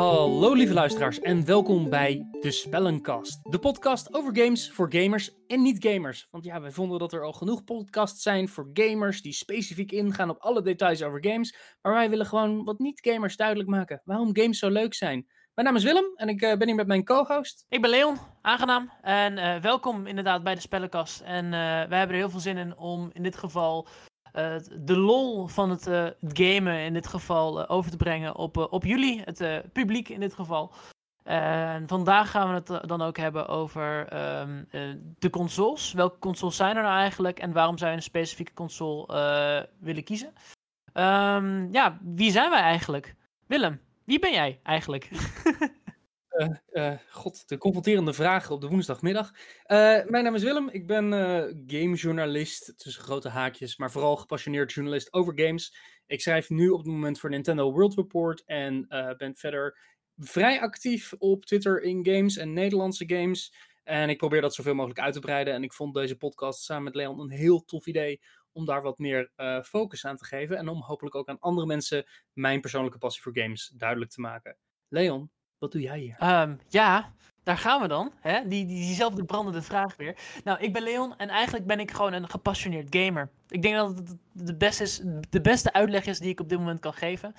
Hallo lieve luisteraars en welkom bij De Spellenkast. De podcast over games voor gamers en niet-gamers. Want ja, wij vonden dat er al genoeg podcasts zijn voor gamers die specifiek ingaan op alle details over games. Maar wij willen gewoon wat niet-gamers duidelijk maken waarom games zo leuk zijn. Mijn naam is Willem en ik uh, ben hier met mijn co-host. Ik ben Leon, aangenaam. En uh, welkom inderdaad bij De Spellenkast. En uh, wij hebben er heel veel zin in om in dit geval uh, de lol van het, uh, het gamen in dit geval uh, over te brengen op, op jullie, het publiek in dit geval. En vandaag gaan we het dan ook hebben over um, de consoles. Welke consoles zijn er nou eigenlijk en waarom zou je een specifieke console willen kiezen? Um, ja, wie zijn wij eigenlijk? Willem, wie ben jij eigenlijk? Uh, uh, God, de confronterende vragen op de woensdagmiddag. Uh, mijn naam is Willem, ik ben gamejournalist, tussen grote haakjes, maar vooral gepassioneerd journalist over games. Ik schrijf nu op het moment voor Nintendo World Report en ben verder vrij actief op Twitter in games en Nederlandse games. En ik probeer dat zoveel mogelijk uit te breiden. En ik vond deze podcast samen met Leon een heel tof idee om daar wat meer focus aan te geven. En om hopelijk ook aan andere mensen mijn persoonlijke passie voor games duidelijk te maken. Leon, wat doe jij hier? Um, ja, daar gaan we dan. Hè? Die, die, diezelfde brandende vraag weer. Nou, ik ben Leon en eigenlijk ben ik gewoon een gepassioneerd gamer. Ik denk dat het de de beste uitleg is die ik op dit moment kan geven.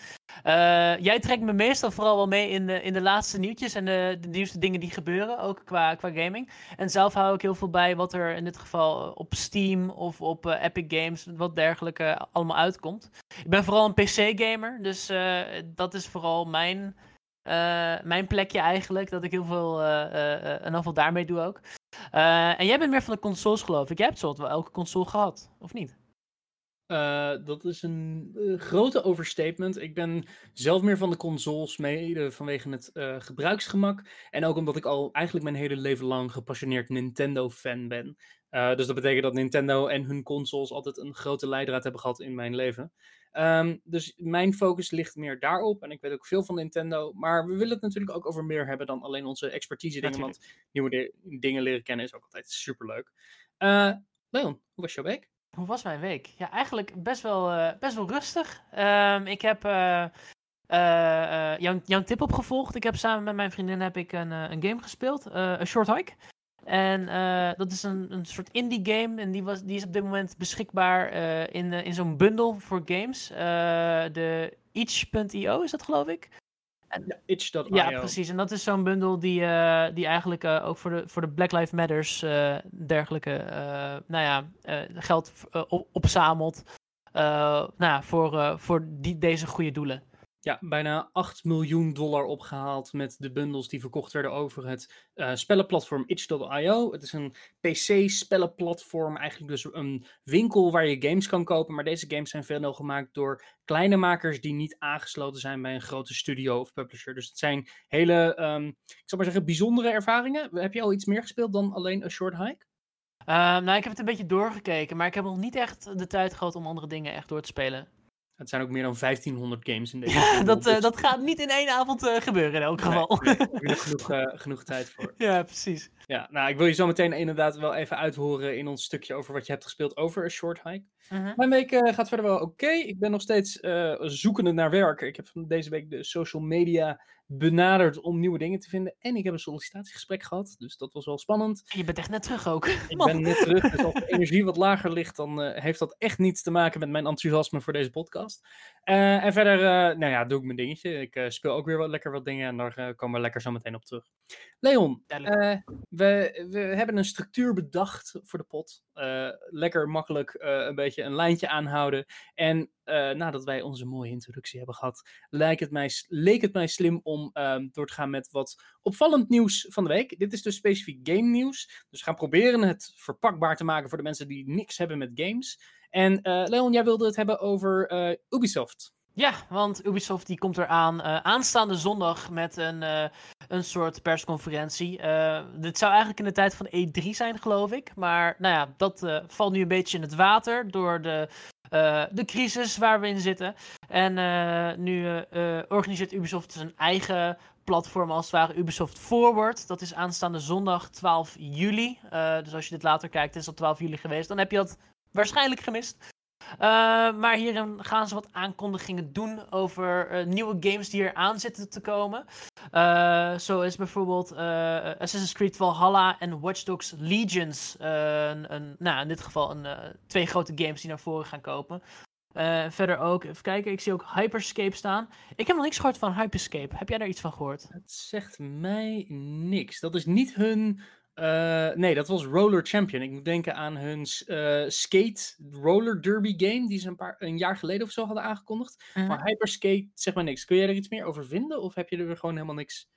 Uh, jij trekt me meestal vooral wel mee in de, in de laatste nieuwtjes en de, nieuwste dingen die gebeuren, ook qua, qua gaming. En zelf hou ik heel veel bij wat er in dit geval op Steam of op uh, Epic Games, wat dergelijke, allemaal uitkomt. Ik ben vooral een PC-gamer, dus dat is vooral mijn uh, mijn plekje eigenlijk. Dat ik heel veel, uh, uh, en veel daarmee doe ook. en jij bent meer van de consoles geloof ik. Jij hebt zo wel elke console gehad, of niet? dat is een grote overstatement. Ik ben zelf meer van de consoles, mede vanwege het gebruiksgemak. En ook omdat ik al eigenlijk mijn hele leven lang gepassioneerd Nintendo-fan ben. dus dat betekent dat Nintendo en hun consoles altijd een grote leidraad hebben gehad in mijn leven. Um, dus mijn focus ligt meer daarop. En ik weet ook veel van Nintendo. Maar we willen het natuurlijk ook over meer hebben dan alleen onze expertise dingen. Want nieuwe dingen leren kennen is ook altijd superleuk. Uh, Leon, hoe was jouw week? Hoe was mijn week? Ja, eigenlijk best wel, uh, best wel rustig. Um, ik heb uh, jouw, jouw tip opgevolgd. Ik heb samen met mijn vriendin heb ik een, een game gespeeld. een short hike. En uh, dat is een, een soort indie game. En die, was, die is op dit moment beschikbaar uh, in, uh, in zo'n bundle voor games. de itch.io is dat geloof ik? En, ja, itch.io. Ja, precies. En dat is zo'n bundel die, die eigenlijk ook voor de, voor de Black Lives Matters dergelijke nou ja, geld op, opzamelt. nou ja, voor, voor die, deze goede doelen ja, bijna 8 miljoen dollar opgehaald met de bundels die verkocht werden over het uh, spellenplatform itch.io. Het is een PC-spellenplatform, eigenlijk dus een winkel waar je games kan kopen. Maar deze games zijn veel gemaakt door kleine makers die niet aangesloten zijn bij een grote studio of publisher. Dus het zijn hele, um, ik zal maar zeggen, bijzondere ervaringen. Heb je al iets meer gespeeld dan alleen A Short Hike? Uh, nou, ik heb het een beetje doorgekeken, maar ik heb nog niet echt de tijd gehad om andere dingen echt door te spelen. Het zijn ook meer dan 1500 games in deze ja, dat, uh, dat gaat niet in één avond uh, gebeuren in elk geval. Nee, nee, er is genoeg, uh, genoeg tijd voor. Ja, precies. Ja, nou, ik wil je zo meteen inderdaad wel even uithoren in ons stukje over wat je hebt gespeeld over een short hike. -huh. Mijn week gaat verder wel oké. Okay. Ik ben nog steeds zoekende naar werk. Ik heb deze week de social media benaderd om nieuwe dingen te vinden. En ik heb een sollicitatiegesprek gehad, dus dat was wel spannend. Je bent echt net terug ook. Ik ben net terug, dus als de energie wat lager ligt, dan uh, heeft dat echt niets te maken met mijn enthousiasme voor deze podcast. En verder, nou ja, doe ik mijn dingetje. Ik speel ook weer wat, lekker wat dingen en daar komen we lekker zo meteen op terug. Leon, we, hebben een structuur bedacht voor de pot. lekker makkelijk een beetje een lijntje aanhouden. En uh, nadat wij onze mooie introductie hebben gehad, leek het mij, leek het mij slim om um, door te gaan met wat opvallend nieuws van de week. Dit is dus specifiek game nieuws. Dus we gaan proberen het verpakbaar te maken voor de mensen die niks hebben met games. En Leon, jij wilde het hebben over Ubisoft. Ja, want Ubisoft die komt eraan uh, aanstaande zondag met een, uh, een soort persconferentie. Uh, dit zou eigenlijk in de tijd van E3 zijn, geloof ik. Maar nou ja, dat valt nu een beetje in het water door de, de crisis waar we in zitten. En nu organiseert Ubisoft zijn eigen platform als het ware, Ubisoft Forward. Dat is aanstaande zondag 12 juli. dus als je dit later kijkt, is dat 12 juli geweest. Dan heb je dat waarschijnlijk gemist. Maar hierin gaan ze wat aankondigingen doen over nieuwe games die er aan zitten te komen. zo is bijvoorbeeld Assassin's Creed Valhalla en Watch Dogs Legions. een, een, nou, in dit geval een, twee grote games die naar voren gaan komen. Uh, verder ook, even kijken, ik zie ook Hyperscape staan. Ik heb nog niks gehoord van Hyperscape. Heb jij daar iets van gehoord? Het zegt mij niks. Dat is niet hun. Uh, nee, dat was Roller Champion. Ik moet denken aan hun uh, Skate Roller Derby game, die ze een, paar, een jaar geleden of zo hadden aangekondigd. -huh. Maar Hyperscape zegt mij niks. Kun jij er iets meer over vinden? Of heb je er gewoon helemaal niks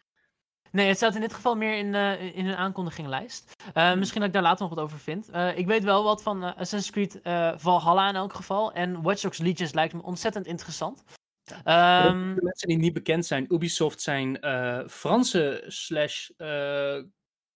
Nee, het staat in dit geval meer in, uh, in een aankondiginglijst. Uh, misschien dat ik daar later nog wat over vind. Uh, ik weet wel wat van Assassin's Creed Valhalla in elk geval. En Watch Dogs Legions lijkt me ontzettend interessant. Ja. Um, de mensen die niet bekend zijn, Ubisoft zijn Franse slash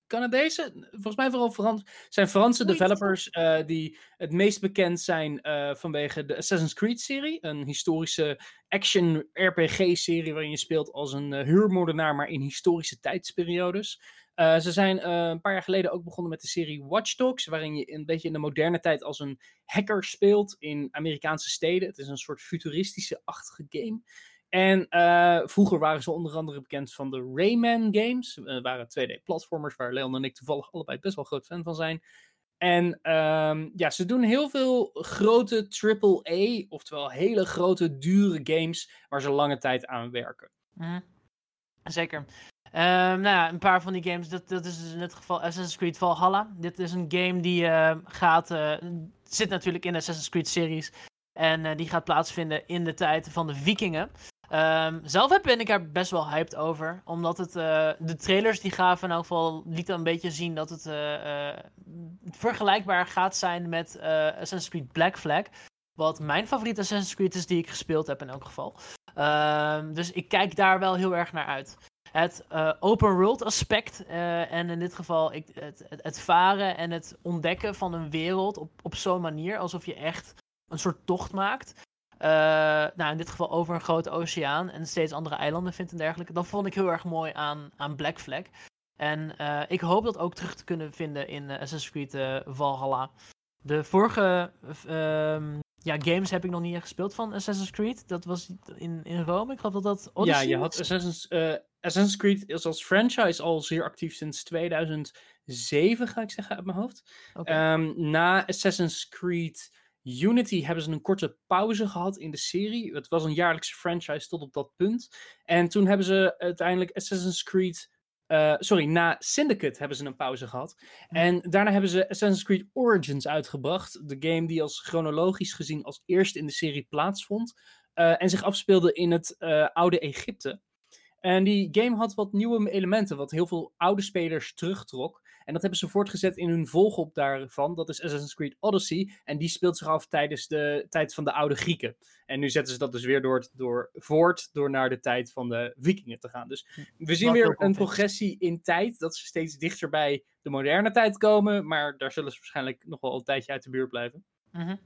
Canadezen, volgens mij vooral Frans, zijn Franse developers uh, die het meest bekend zijn uh, vanwege de Assassin's Creed-serie. Een historische action RPG-serie waarin je speelt als een uh, huurmoordenaar, maar in historische tijdsperiodes. ze zijn een paar jaar geleden ook begonnen met de serie Watch Dogs, waarin je een beetje in de moderne tijd als een hacker speelt in Amerikaanse steden. Het is een soort futuristische-achtige game. En uh, vroeger waren ze onder andere bekend van de Rayman games. Uh, waren 2D-platformers waar Leon en ik toevallig allebei best wel groot fan van zijn. En um, ja, ze doen heel veel grote AAA, oftewel hele grote, dure games waar ze lange tijd aan werken. Mm. Zeker. Um, nou ja, een paar van die games, dat, dat is dus in dit geval Assassin's Creed Valhalla. Dit is een game die uh, gaat, zit natuurlijk in de Assassin's Creed series. En die gaat plaatsvinden in de tijd van de vikingen. Um, zelf ben ik er best wel hyped over. Omdat het, uh, de trailers die gaven in elk geval lieten een beetje zien dat het uh, uh, vergelijkbaar gaat zijn met Assassin's Creed Black Flag. Wat mijn favoriete Assassin's Creed is die ik gespeeld heb in elk geval. Um, dus ik kijk daar wel heel erg naar uit. Het open world aspect en in dit geval ik, het, het, het, varen en het ontdekken van een wereld op, op zo'n manier alsof je echt een soort tocht maakt. Uh, nou, in dit geval over een grote oceaan en steeds andere eilanden vindt en dergelijke. Dat vond ik heel erg mooi aan, aan Black Flag. En uh, ik hoop dat ook terug te kunnen vinden in uh, Assassin's Creed Valhalla. De vorige um, ja, games heb ik nog niet gespeeld van Assassin's Creed. Dat was in, in Rome. Ik geloof dat dat Odyssey Ja, je had Assassin's, Assassin's Creed is als franchise al zeer actief sinds 2007, ga ik zeggen uit mijn hoofd. Okay. Um, na Assassin's Creed Unity hebben ze een korte pauze gehad in de serie. Het was een jaarlijkse franchise tot op dat punt. En toen hebben ze uiteindelijk Assassin's Creed. Uh, sorry, na Syndicate hebben ze een pauze gehad. En daarna hebben ze Assassin's Creed Origins uitgebracht. De game die als chronologisch gezien als eerste in de serie plaatsvond. Uh, en zich afspeelde in het uh, oude Egypte. En die game had wat nieuwe elementen, wat heel veel oude spelers terugtrok. En dat hebben ze voortgezet in hun volgop daarvan. Dat is Assassin's Creed Odyssey. En die speelt zich af tijdens de tijd van de oude Grieken. En nu zetten ze dat dus weer door, door voort, door naar de tijd van de Vikingen te gaan. Dus we zien weer een progressie in tijd. Dat ze steeds dichter bij de moderne tijd komen. Maar daar zullen ze waarschijnlijk nog wel een tijdje uit de buurt blijven. Mm -hmm.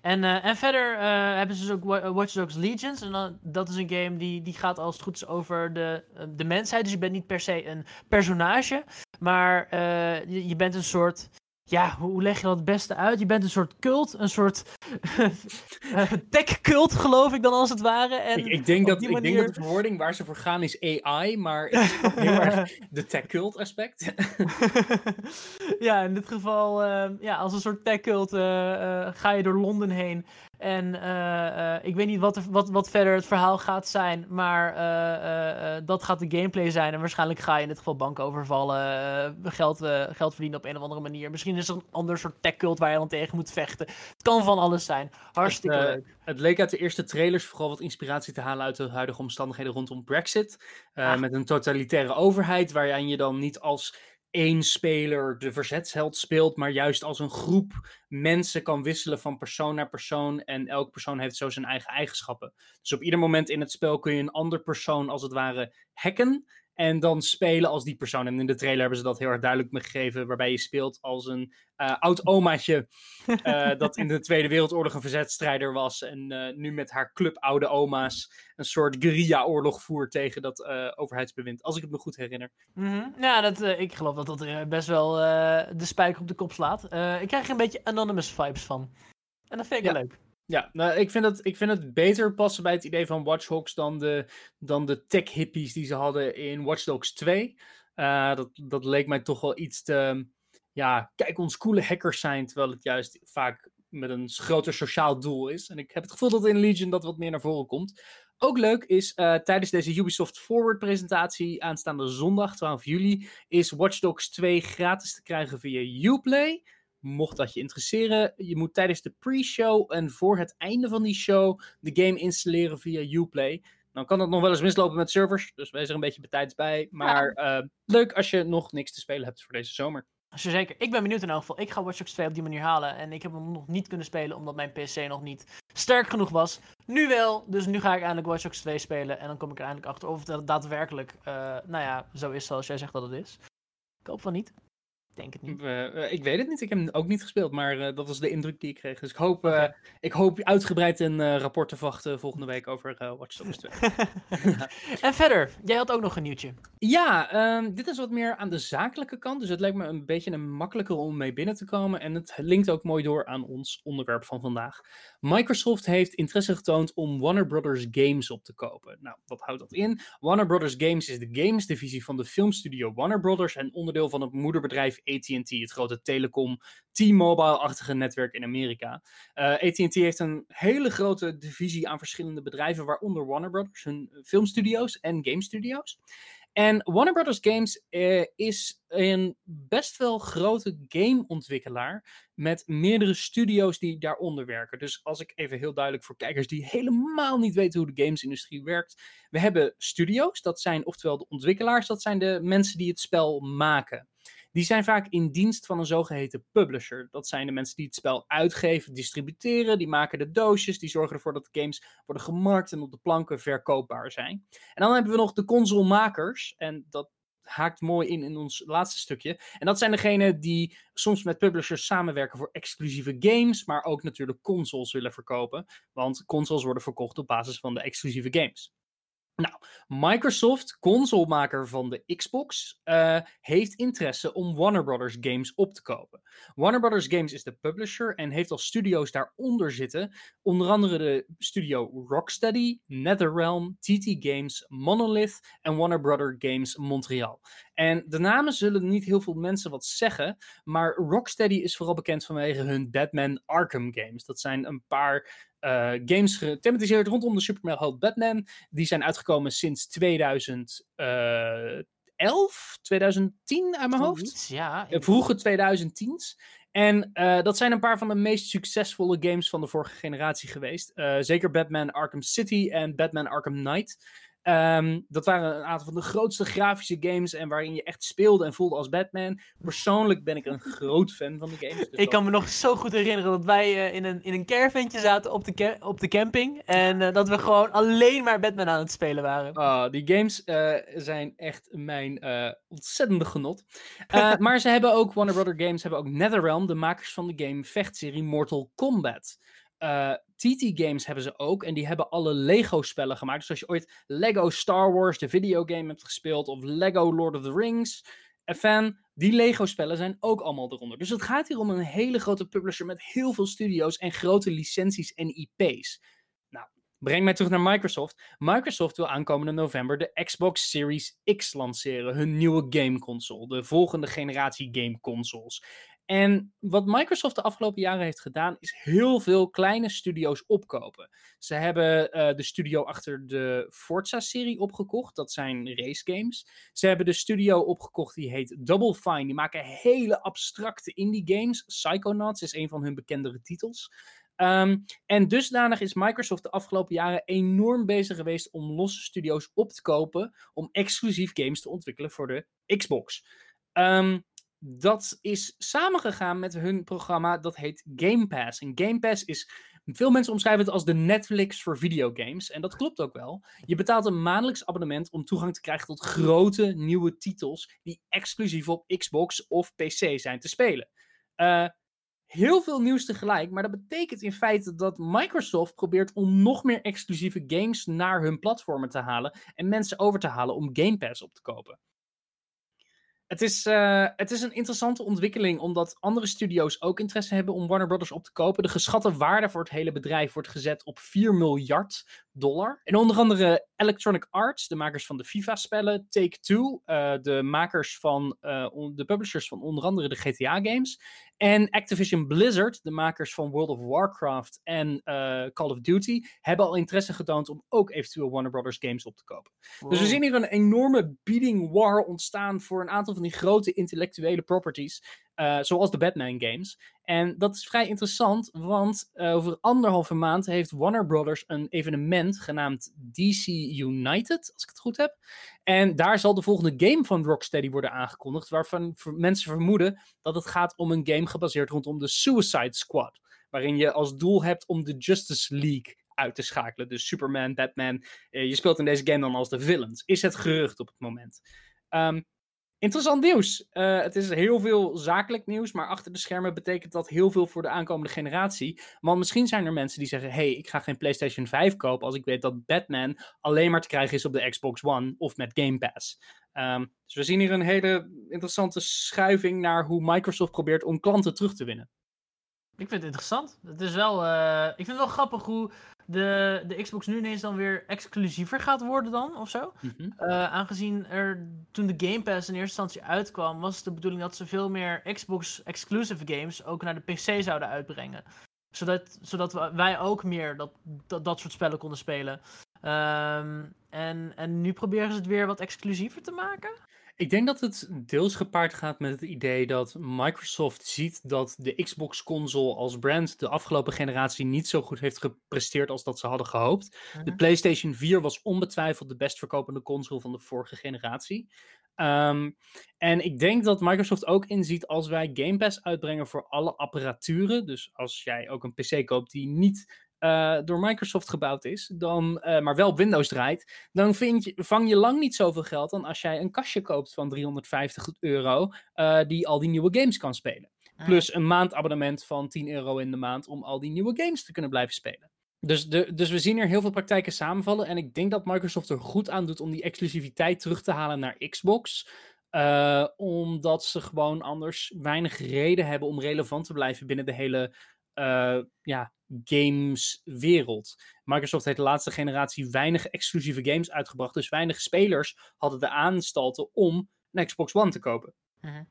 En, uh, en verder uh, hebben ze dus ook Watch Dogs Legions. En dan, dat is een game die, die gaat als het goed is over de, de mensheid. Dus je bent niet per se een personage. Maar je, bent een soort ja, hoe leg je dat het beste uit? Je bent een soort cult, een soort tech-cult, geloof ik dan als het ware. En ik, ik, denk dat, ik denk dat de verwoording waar ze voor gaan is AI, maar heel erg de tech-cult aspect. ja, in dit geval, uh, ja, als een soort tech-cult uh, uh, ga je door Londen heen en uh, uh, ik weet niet wat, er, wat, wat verder het verhaal gaat zijn, maar uh, dat gaat de gameplay zijn. En waarschijnlijk ga je in dit geval banken overvallen, geld, geld verdienen op een of andere manier. Misschien is er een ander soort tech-cult waar je dan tegen moet vechten. Het kan van alles zijn. Hartstikke het, leuk. Het leek uit de eerste trailers vooral wat inspiratie te halen uit de huidige omstandigheden rondom Brexit. Ah. Met een totalitaire overheid, waarin je dan niet als één speler de verzetsheld speelt, maar juist als een groep mensen kan wisselen van persoon naar persoon. En elke persoon heeft zo zijn eigen eigenschappen. Dus op ieder moment in het spel kun je een ander persoon als het ware hacken. En dan spelen als die persoon. En in de trailer hebben ze dat heel erg duidelijk gegeven. Waarbij je speelt als een uh, oud omaatje. Uh, dat in de Tweede Wereldoorlog een verzetstrijder was. En uh, nu met haar club oude oma's. een soort guerrilla-oorlog voert tegen dat overheidsbewind. Als ik het me goed herinner. Mm -hmm. Ja, dat, ik geloof dat dat best wel de spijker op de kop slaat. ik krijg er een beetje Anonymous vibes van. En dat vind ik ja. wel leuk. Ja, nou, ik, vind het, ik vind het beter passen bij het idee van Watch Dogs dan de, dan de tech-hippies die ze hadden in Watch Dogs 2. Uh, dat, dat leek mij toch wel iets te. Ja, kijk, ons coole hackers zijn. Terwijl het juist vaak met een groter sociaal doel is. En ik heb het gevoel dat in Legion dat wat meer naar voren komt. Ook leuk is, uh, tijdens deze Ubisoft Forward presentatie aanstaande zondag 12 juli is Watch Dogs 2 gratis te krijgen via Uplay. Mocht dat je interesseren, je moet tijdens de pre-show en voor het einde van die show de game installeren via Uplay. Dan kan het nog wel eens mislopen met servers, dus wees er een beetje betijds bij. Maar uh, leuk als je nog niks te spelen hebt voor deze zomer. Zeker. Ik ben benieuwd in elk geval. Ik ga Watch Dogs 2 op die manier halen. En ik heb hem nog niet kunnen spelen omdat mijn PC nog niet sterk genoeg was. Nu wel. Dus nu ga ik eindelijk Watch Dogs 2 spelen. En dan kom ik er eindelijk achter of het daadwerkelijk, uh, nou ja, zo is zoals jij zegt dat het is. Ik hoop van niet denk het niet. Uh, ik weet het niet. Ik heb hem ook niet gespeeld, maar uh, dat was de indruk die ik kreeg. Dus ik hoop, uh, okay. ik hoop uitgebreid een rapport te wachten volgende week over Watch Dogs 2. en verder, jij had ook nog een nieuwtje. Ja, um, dit is wat meer aan de zakelijke kant. Dus het lijkt me een beetje een makkelijker om mee binnen te komen. En het linkt ook mooi door aan ons onderwerp van vandaag. Microsoft heeft interesse getoond om Warner Brothers Games op te kopen. Nou, wat houdt dat in? Warner Brothers Games is de games divisie van de filmstudio Warner Brothers en onderdeel van het moederbedrijf AT&T, het grote telecom T-Mobile-achtige netwerk in Amerika. Eh, AT&T heeft een hele grote divisie aan verschillende bedrijven, waaronder Warner Brothers, hun filmstudio's en game studio's. En Warner Brothers Games uh, is een best wel grote gameontwikkelaar met meerdere studio's die daaronder werken. Dus als ik even heel duidelijk voor kijkers die helemaal niet weten hoe de gamesindustrie werkt. We hebben studio's, dat zijn oftewel de ontwikkelaars, dat zijn de mensen die het spel maken die zijn vaak in dienst van een zogeheten publisher. Dat zijn de mensen die het spel uitgeven, distributeren, die maken de doosjes, die zorgen ervoor dat de games worden gemarkt en op de planken verkoopbaar zijn. En dan hebben we nog de consolemakers, en dat haakt mooi in in ons laatste stukje. En dat zijn degenen die soms met publishers samenwerken voor exclusieve games, maar ook natuurlijk consoles willen verkopen. Want consoles worden verkocht op basis van de exclusieve games. Nou, Microsoft, consolemaker van de Xbox, uh, heeft interesse om Warner Brothers Games op te kopen. Warner Brothers Games is de publisher en heeft al studio's daaronder zitten. Onder andere de studio Rocksteady, NetherRealm, TT Games, Monolith en Warner Brothers Games Montreal. En de namen zullen niet heel veel mensen wat zeggen, maar Rocksteady is vooral bekend vanwege hun Batman Arkham games. Dat zijn een paar uh, games gethematiseerd rondom de Superman Batman. Die zijn uitgekomen sinds 2011, 2010 uit mijn hoofd. ja. Uh, vroege 2010's. En uh, dat zijn een paar van de meest succesvolle games van de vorige generatie geweest. zeker Batman Arkham City en Batman Arkham Knight. Um, dat waren een aantal van de grootste grafische games en waarin je echt speelde en voelde als Batman. Persoonlijk ben ik een groot fan van de games. Dus ik kan me nog zo goed herinneren dat wij uh, in, een, in een caravantje zaten op de, op de camping. En uh, dat we gewoon alleen maar Batman aan het spelen waren. Oh, die games uh, zijn echt mijn ontzettende genot. maar ze hebben ook, Warner Brother Games hebben ook NetherRealm, de makers van de game vechtserie Mortal Kombat. TT Games hebben ze ook. En die hebben alle Lego-spellen gemaakt. Dus als je ooit Lego Star Wars, de videogame, hebt gespeeld. Of Lego Lord of the Rings. Fan, die Lego-spellen zijn ook allemaal eronder. Dus het gaat hier om een hele grote publisher met heel veel studio's en grote licenties en IP's. Nou, breng mij terug naar Microsoft. Microsoft wil aankomende november de Xbox Series X lanceren. Hun nieuwe gameconsole. De volgende generatie gameconsoles. En wat Microsoft de afgelopen jaren heeft gedaan, is heel veel kleine studio's opkopen. Ze hebben uh, de studio achter de Forza-serie opgekocht. Dat zijn race games. Ze hebben de studio opgekocht die heet Double Fine. Die maken hele abstracte indie games. Psychonauts is een van hun bekendere titels. Um, en dusdanig is Microsoft de afgelopen jaren enorm bezig geweest om losse studio's op te kopen. Om exclusief games te ontwikkelen voor de Xbox. Um, dat is samengegaan met hun programma dat heet Game Pass. En Game Pass is, veel mensen omschrijven het als de Netflix voor videogames. En dat klopt ook wel. Je betaalt een maandelijks abonnement om toegang te krijgen tot grote nieuwe titels die exclusief op Xbox of PC zijn te spelen. Uh, heel veel nieuws tegelijk, maar dat betekent in feite dat Microsoft probeert om nog meer exclusieve games naar hun platformen te halen en mensen over te halen om Game Pass op te kopen. Het is, uh, het is een interessante ontwikkeling, omdat andere studio's ook interesse hebben om Warner Brothers op te kopen. De geschatte waarde voor het hele bedrijf wordt gezet op 4 miljard dollar. En onder andere Electronic Arts, de makers van de FIFA-spellen, Take-Two, uh, de makers van, uh, de publishers van onder andere de GTA-games. En Activision Blizzard, de makers van World of Warcraft en Call of Duty, hebben al interesse getoond om ook eventueel Warner Brothers games op te kopen. Wow. Dus we zien hier een enorme bieding war ontstaan voor een aantal van die grote intellectuele properties. Uh, zoals de Batman games. En dat is vrij interessant, want uh, over anderhalve maand heeft Warner Brothers een evenement genaamd DC United, als ik het goed heb. En daar zal de volgende game van Rocksteady worden aangekondigd, waarvan mensen vermoeden dat het gaat om een game gebaseerd rondom de Suicide Squad. Waarin je als doel hebt om de Justice League uit te schakelen. Dus Superman, Batman. Uh, je speelt in deze game dan als de villains. Is het gerucht op het moment. Um, Interessant nieuws. Uh, het is heel veel zakelijk nieuws, maar achter de schermen betekent dat heel veel voor de aankomende generatie. Want misschien zijn er mensen die zeggen: hey, ik ga geen PlayStation 5 kopen als ik weet dat Batman alleen maar te krijgen is op de Xbox One of met Game Pass. Um, dus we zien hier een hele interessante schuiving naar hoe Microsoft probeert om klanten terug te winnen. Ik vind het interessant. Het is wel, uh, ik vind het wel grappig hoe de, de Xbox nu ineens dan weer exclusiever gaat worden dan, of zo. Mm -hmm. uh, aangezien er toen de Game Pass in eerste instantie uitkwam, was het de bedoeling dat ze veel meer Xbox-exclusive games ook naar de PC zouden uitbrengen. Zodat, zodat wij ook meer dat, dat, dat soort spellen konden spelen. Um, en, en nu proberen ze het weer wat exclusiever te maken. Ik denk dat het deels gepaard gaat met het idee dat Microsoft ziet dat de Xbox-console als brand de afgelopen generatie niet zo goed heeft gepresteerd als dat ze hadden gehoopt. Uh-huh. De PlayStation 4 was onbetwijfeld de best verkopende console van de vorige generatie. Um, en ik denk dat Microsoft ook inziet als wij Game Pass uitbrengen voor alle apparaturen. Dus als jij ook een PC koopt die niet uh, door Microsoft gebouwd is, dan, uh, maar wel op Windows draait, dan vind je, vang je lang niet zoveel geld dan als jij een kastje koopt van 350 euro, uh, die al die nieuwe games kan spelen. Plus een maandabonnement van 10 euro in de maand om al die nieuwe games te kunnen blijven spelen. Dus, de, dus we zien er heel veel praktijken samenvallen. En ik denk dat Microsoft er goed aan doet om die exclusiviteit terug te halen naar Xbox. Uh, omdat ze gewoon anders weinig reden hebben om relevant te blijven binnen de hele uh, ja, gameswereld. Microsoft heeft de laatste generatie weinig exclusieve games uitgebracht. Dus weinig spelers hadden de aanstalten om een Xbox One te kopen. Uh -huh.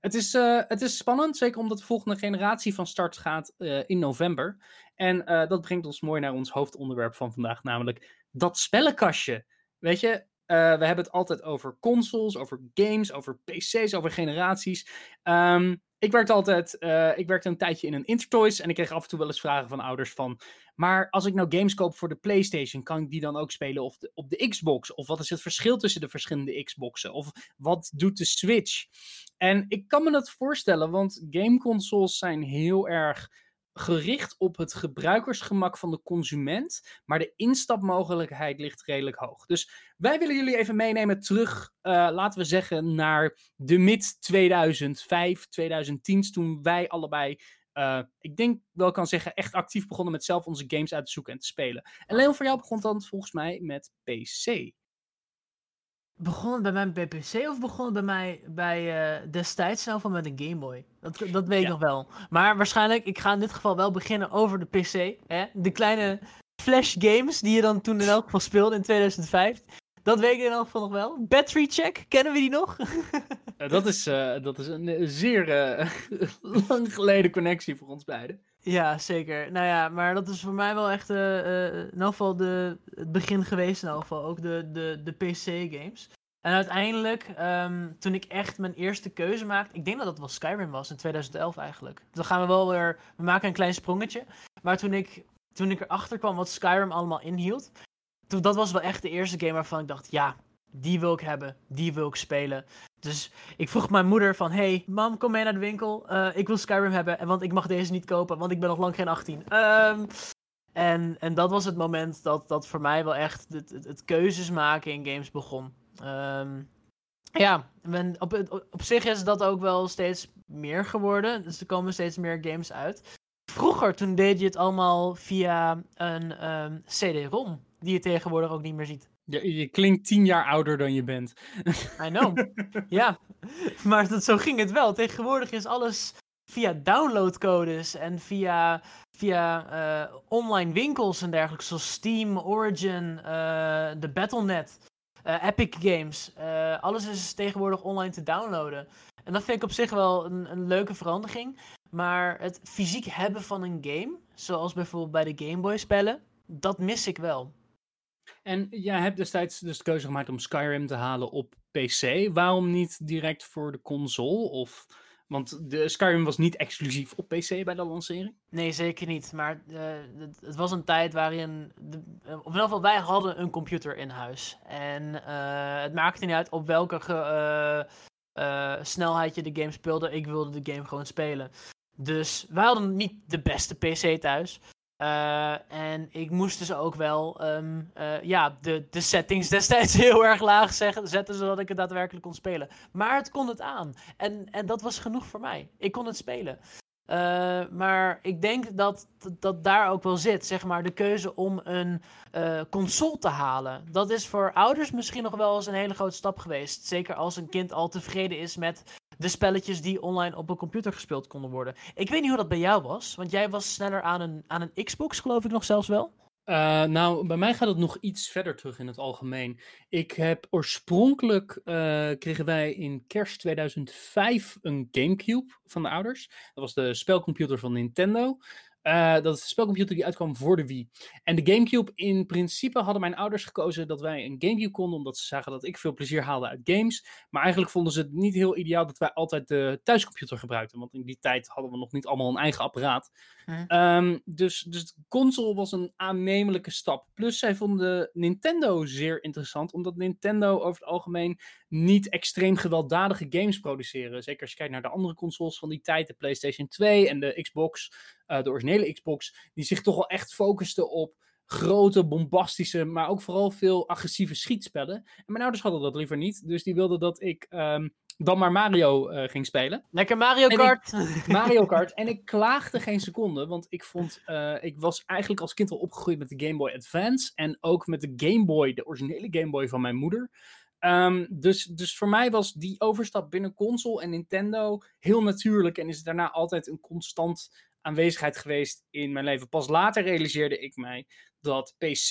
Het is, uh, het is spannend, zeker omdat de volgende generatie van start gaat uh, in november. En uh, dat brengt ons mooi naar ons hoofdonderwerp van vandaag, namelijk dat spellenkastje. Weet je, we hebben het altijd over consoles, over games, over PC's, over generaties. Um, ik werkte altijd, uh, ik werkte een tijdje in een Intertoys en ik kreeg af en toe wel eens vragen van ouders van, maar als ik nou games koop voor de PlayStation, kan ik die dan ook spelen op de, op de Xbox? Of wat is het verschil tussen de verschillende Xboxen? Of wat doet de Switch? En ik kan me dat voorstellen, want gameconsoles zijn heel erg gericht op het gebruikersgemak van de consument, maar de instapmogelijkheid ligt redelijk hoog. Dus wij willen jullie even meenemen terug, uh, laten we zeggen, naar de mid 2005, 2010, toen wij allebei, uh, ik denk wel kan zeggen, echt actief begonnen met zelf onze games uit te zoeken en te spelen. En Leon, voor jou begon dan volgens mij met PC. Begon het bij mij bij PC of begon het bij mij bij uh, destijds zelf met een Game Boy? Dat, dat weet ik nog wel. Maar waarschijnlijk, ik ga in dit geval wel beginnen over de PC. Hè? De kleine flash games die je dan toen in elk geval speelde in 2005. Dat weet ik in elk geval nog wel. Battery Check, kennen we die nog? uh, dat, is, uh, dat is een zeer lang geleden connectie voor ons beiden. Ja, zeker. Nou ja, maar dat is voor mij wel echt uh, in elk geval de, het begin geweest in elk geval. Ook de, de, de PC-games. En uiteindelijk, um, toen ik echt mijn eerste keuze maakte... Ik denk dat dat wel Skyrim was, in 2011 eigenlijk. Dan gaan we wel weer... We maken een klein sprongetje. Maar toen ik, toen ik erachter kwam wat Skyrim allemaal inhield... Toen, dat was wel echt de eerste game waarvan ik dacht... Ja, die wil ik hebben, die wil ik spelen. Dus ik vroeg mijn moeder van, hey, mam, kom mee naar de winkel. Uh, ik wil Skyrim hebben, want ik mag deze niet kopen, want ik ben nog lang geen 18. Um, en, en dat was het moment dat, dat voor mij wel echt het, het, keuzes maken in games begon. Um, ja, men, op, op, zich is dat ook wel steeds meer geworden. Dus er komen steeds meer games uit. Vroeger, toen deed je het allemaal via een um, CD-ROM, die je tegenwoordig ook niet meer ziet. Je, je klinkt tien jaar ouder dan je bent. I know. ja, maar dat, zo ging het wel. Tegenwoordig is alles via downloadcodes en via, via uh, online winkels en dergelijke, zoals Steam, Origin, uh, de Battle.net, uh, Epic Games. alles is tegenwoordig online te downloaden. En dat vind ik op zich wel een, een leuke verandering. Maar het fysiek hebben van een game, zoals bijvoorbeeld bij de Game Boy spellen, dat mis ik wel. En jij hebt destijds dus de keuze gemaakt om Skyrim te halen op PC. Waarom niet direct voor de console? Of, want de Skyrim was niet exclusief op PC bij de lancering? Nee, zeker niet. Maar uh, het, was een tijd waarin. De, uh, of in wij hadden een computer in huis. En uh, het maakte niet uit op welke snelheid je de game speelde. Ik wilde de game gewoon spelen. Dus wij hadden niet de beste PC thuis. Uh, en ik moest dus ook wel um, uh, ja, de, de settings destijds heel erg laag zetten, zodat ik het daadwerkelijk kon spelen. Maar het kon het aan. En, en dat was genoeg voor mij. Ik kon het spelen. Uh, maar ik denk dat, dat daar ook wel zit, zeg maar, de keuze om een console te halen. Dat is voor ouders misschien nog wel eens een hele grote stap geweest. Zeker als een kind al tevreden is met de spelletjes die online op een computer gespeeld konden worden. Ik weet niet hoe dat bij jou was, want jij was sneller aan een, aan een Xbox, geloof ik nog zelfs wel. Uh, nou, bij mij gaat het nog iets verder terug in het algemeen. Ik heb oorspronkelijk, uh, kregen wij in kerst 2005 een Gamecube van de ouders. Dat was de spelcomputer van Nintendo. Uh, dat is de spelcomputer die uitkwam voor de Wii. En de Gamecube, in principe hadden mijn ouders gekozen dat wij een Gamecube konden, omdat ze zagen dat ik veel plezier haalde uit games. Maar eigenlijk vonden ze het niet heel ideaal dat wij altijd de thuiscomputer gebruikten, want in die tijd hadden we nog niet allemaal een eigen apparaat. Hm. Um, dus, dus de console was een aannemelijke stap. Plus zij vonden Nintendo zeer interessant, omdat Nintendo over het algemeen niet extreem gewelddadige games produceren. Zeker als je kijkt naar de andere consoles van die tijd, de PlayStation 2 en de Xbox, uh, de originele Xbox, die zich toch wel echt focusten op grote, bombastische, maar ook vooral veel agressieve schietspellen. En mijn ouders hadden dat liever niet, dus die wilden dat ik um, dan maar Mario uh, ging spelen. Lekker Mario Kart! Ik, Mario Kart. En ik klaagde geen seconde, want ik vond, uh, ik was eigenlijk als kind al opgegroeid met de Game Boy Advance en ook met de Game Boy, de originele Game Boy van mijn moeder. Um, dus, dus voor mij was die overstap binnen console en Nintendo heel natuurlijk en is daarna altijd een constant aanwezigheid geweest in mijn leven. Pas later realiseerde ik mij dat PC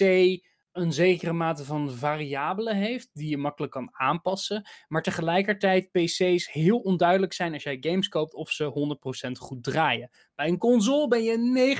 een zekere mate van variabelen heeft die je makkelijk kan aanpassen, maar tegelijkertijd PC's heel onduidelijk zijn als jij games koopt of ze 100% goed draaien. Bij een console ben je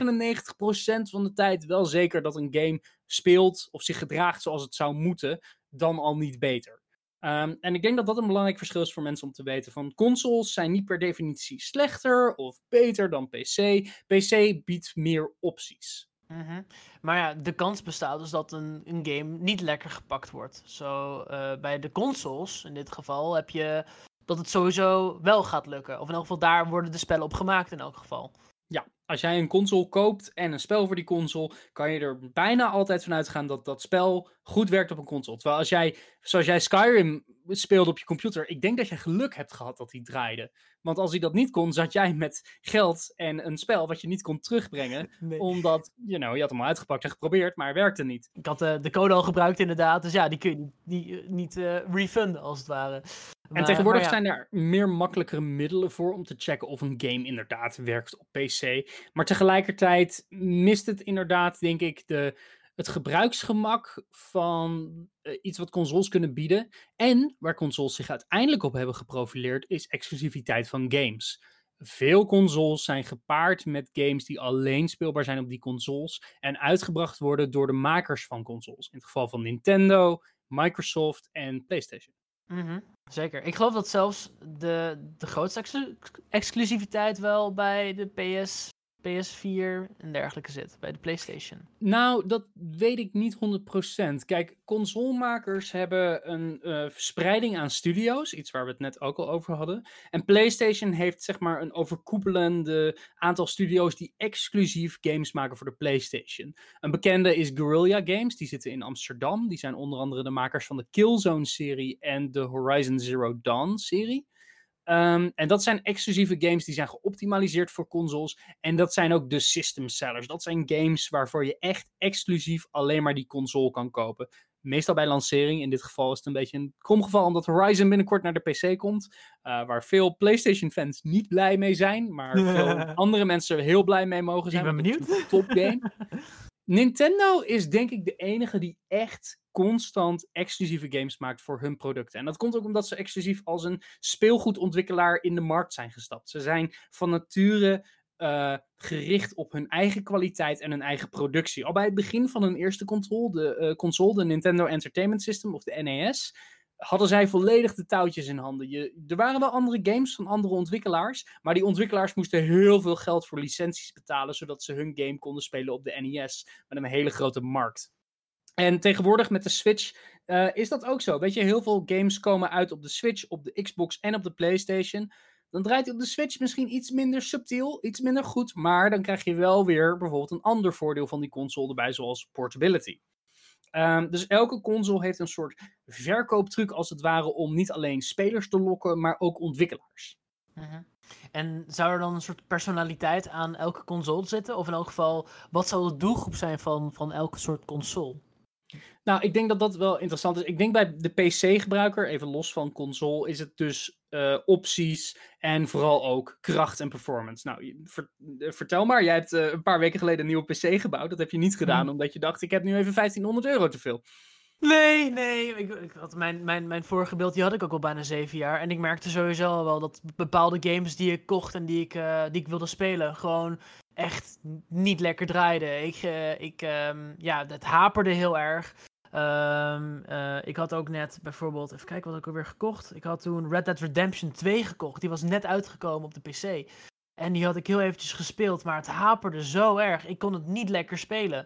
99% van de tijd wel zeker dat een game speelt of zich gedraagt zoals het zou moeten, dan al niet beter. Um, en ik denk dat dat een belangrijk verschil is voor mensen om te weten. Van consoles zijn niet per definitie slechter of beter dan PC. PC biedt meer opties. Mm -hmm. Maar ja, de kans bestaat dus dat een, een game niet lekker gepakt wordt. Zo uh, bij de consoles, in dit geval, heb je dat het sowieso wel gaat lukken. Of in elk geval daar worden de spellen op gemaakt in elk geval. Ja, als jij een console koopt en een spel voor die console, kan je er bijna altijd van uitgaan dat dat spel goed werkt op een console. Terwijl als jij, zoals jij Skyrim speelde op je computer, ik denk dat je geluk hebt gehad dat hij draaide. Want als hij dat niet kon, zat jij met geld en een spel wat je niet kon terugbrengen. Nee. Omdat, you know, je had hem al uitgepakt en geprobeerd, maar hij werkte niet. Ik had uh, de code al gebruikt inderdaad, dus ja, die kun je niet, die, niet uh, refunden als het ware. Maar, en tegenwoordig ja. zijn er meer makkelijkere middelen voor om te checken of een game inderdaad werkt op PC. Maar tegelijkertijd mist het inderdaad, denk ik, de, het gebruiksgemak van uh, iets wat consoles kunnen bieden. En waar consoles zich uiteindelijk op hebben geprofileerd, is exclusiviteit van games. Veel consoles zijn gepaard met games die alleen speelbaar zijn op die consoles en uitgebracht worden door de makers van consoles. In het geval van Nintendo, Microsoft en PlayStation. -hmm. Zeker. Ik geloof dat zelfs de, de grootste ex exclusiviteit wel bij de PS PS4 en dergelijke zit bij de PlayStation? Nou, dat weet ik niet 100%. Kijk, consolemakers hebben een uh, verspreiding aan studio's, iets waar we het net ook al over hadden. En PlayStation heeft zeg maar een overkoepelende aantal studio's die exclusief games maken voor de PlayStation. Een bekende is Guerrilla Games, die zitten in Amsterdam. Die zijn onder andere de makers van de Killzone-serie en de Horizon Zero Dawn-serie. Um, en dat zijn exclusieve games die zijn geoptimaliseerd voor consoles. En dat zijn ook de system sellers. Dat zijn games waarvoor je echt exclusief alleen maar die console kan kopen. meestal bij lancering. In dit geval is het een beetje een kromgeval, omdat Horizon binnenkort naar de PC komt. Uh, waar veel PlayStation-fans niet blij mee zijn, maar veel andere mensen heel blij mee mogen zijn. Ik ben benieuwd. Top game. Nintendo is denk ik de enige die echt constant exclusieve games maakt voor hun producten. En dat komt ook omdat ze exclusief als een speelgoedontwikkelaar in de markt zijn gestapt. Ze zijn van nature uh, gericht op hun eigen kwaliteit en hun eigen productie. Al bij het begin van hun eerste de, uh, console, de Nintendo Entertainment System of de NES, hadden zij volledig de touwtjes in handen. Je, er waren wel andere games van andere ontwikkelaars, maar die ontwikkelaars moesten heel veel geld voor licenties betalen, zodat ze hun game konden spelen op de NES met een hele grote markt. En tegenwoordig met de Switch uh, is dat ook zo. Weet je, heel veel games komen uit op de Switch, op de Xbox en op de PlayStation. Dan draait hij op de Switch misschien iets minder subtiel, iets minder goed. Maar dan krijg je wel weer bijvoorbeeld een ander voordeel van die console erbij, zoals portability. Um, dus elke console heeft een soort verkooptruc als het ware om niet alleen spelers te lokken, maar ook ontwikkelaars. -huh. En zou er dan een soort personaliteit aan elke console zitten? Of in elk geval, wat zou de doelgroep zijn van, van elke soort console? Nou, ik denk dat dat wel interessant is. Ik denk bij de PC-gebruiker, even los van console, is het dus uh, opties en vooral ook kracht en performance. Nou, ver, uh, vertel maar, jij hebt uh, een paar weken geleden een nieuwe PC gebouwd. Dat heb je niet gedaan, mm. omdat je dacht, ik heb nu even 1500 euro te veel. Nee, nee. Ik, ik had mijn, mijn, mijn vorige beeld die had ik ook al bijna zeven jaar. En ik merkte sowieso al wel dat bepaalde games die ik kocht en die ik, die ik wilde spelen, gewoon echt niet lekker draaiden. Ik, ik, um, ja, dat haperde heel erg. Um, uh, ik had ook net bijvoorbeeld, even kijken wat ik alweer gekocht. Ik had toen Red Dead Redemption 2 gekocht. Die was net uitgekomen op de PC. En die had ik heel eventjes gespeeld, maar het haperde zo erg. Ik kon het niet lekker spelen.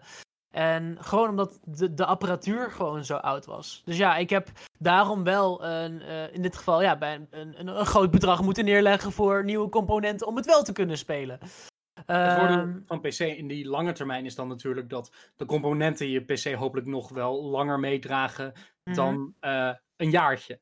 En gewoon omdat de, de apparatuur gewoon zo oud was. Dus ja, ik heb daarom wel een, uh, in dit geval ja, bij een, een, een, groot bedrag moeten neerleggen voor nieuwe componenten om het wel te kunnen spelen. Het voordeel ehm, van PC in die lange termijn is dan natuurlijk dat de componenten je PC hopelijk nog wel langer meedragen mhm. dan uh, een jaartje.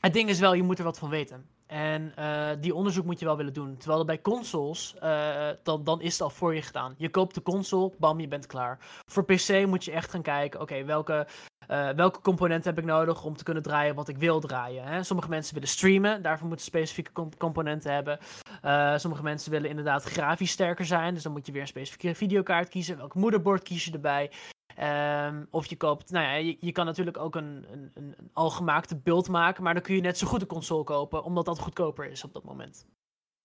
Het ding is wel, je moet er wat van weten. En uh, die onderzoek moet je wel willen doen. Terwijl bij consoles, uh, dan, dan is het al voor je gedaan. Je koopt de console, bam, je bent klaar. Voor PC moet je echt gaan kijken, oké, welke, uh, welke componenten heb ik nodig om te kunnen draaien wat ik wil draaien. Hè? Sommige mensen willen streamen, daarvoor moeten specifieke comp componenten hebben. sommige mensen willen inderdaad grafisch sterker zijn, dus dan moet je weer een specifieke videokaart kiezen. Welk moederbord kies je erbij? Um, of je koopt, nou ja, je, je kan natuurlijk ook een, een, een, algemaakte beeld maken, maar dan kun je net zo goed een console kopen, omdat dat goedkoper is op dat moment.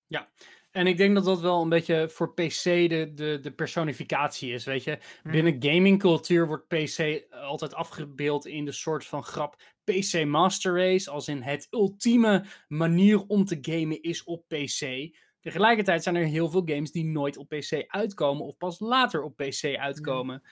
Ja, en ik denk dat dat wel een beetje voor PC de, de, de personificatie is, weet je. Mm. Binnen gamingcultuur wordt PC altijd afgebeeld in de soort van grap PC Master Race, als in het ultieme manier om te gamen is op PC. Tegelijkertijd zijn er heel veel games die nooit op PC uitkomen of pas later op PC uitkomen.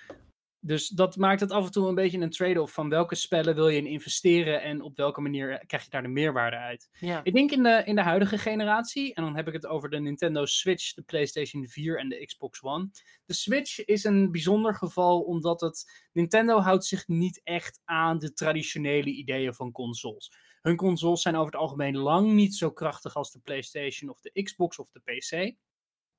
Dus dat maakt het af en toe een beetje een trade-off van welke spellen wil je in investeren en op welke manier krijg je daar de meerwaarde uit. Ja. Ik denk in de, in de huidige generatie, en dan heb ik het over de Nintendo Switch, de PlayStation 4 en de Xbox One. De Switch is een bijzonder geval omdat het Nintendo houdt zich niet echt aan de traditionele ideeën van consoles. Hun consoles zijn over het algemeen lang niet zo krachtig als de PlayStation of de Xbox of de PC.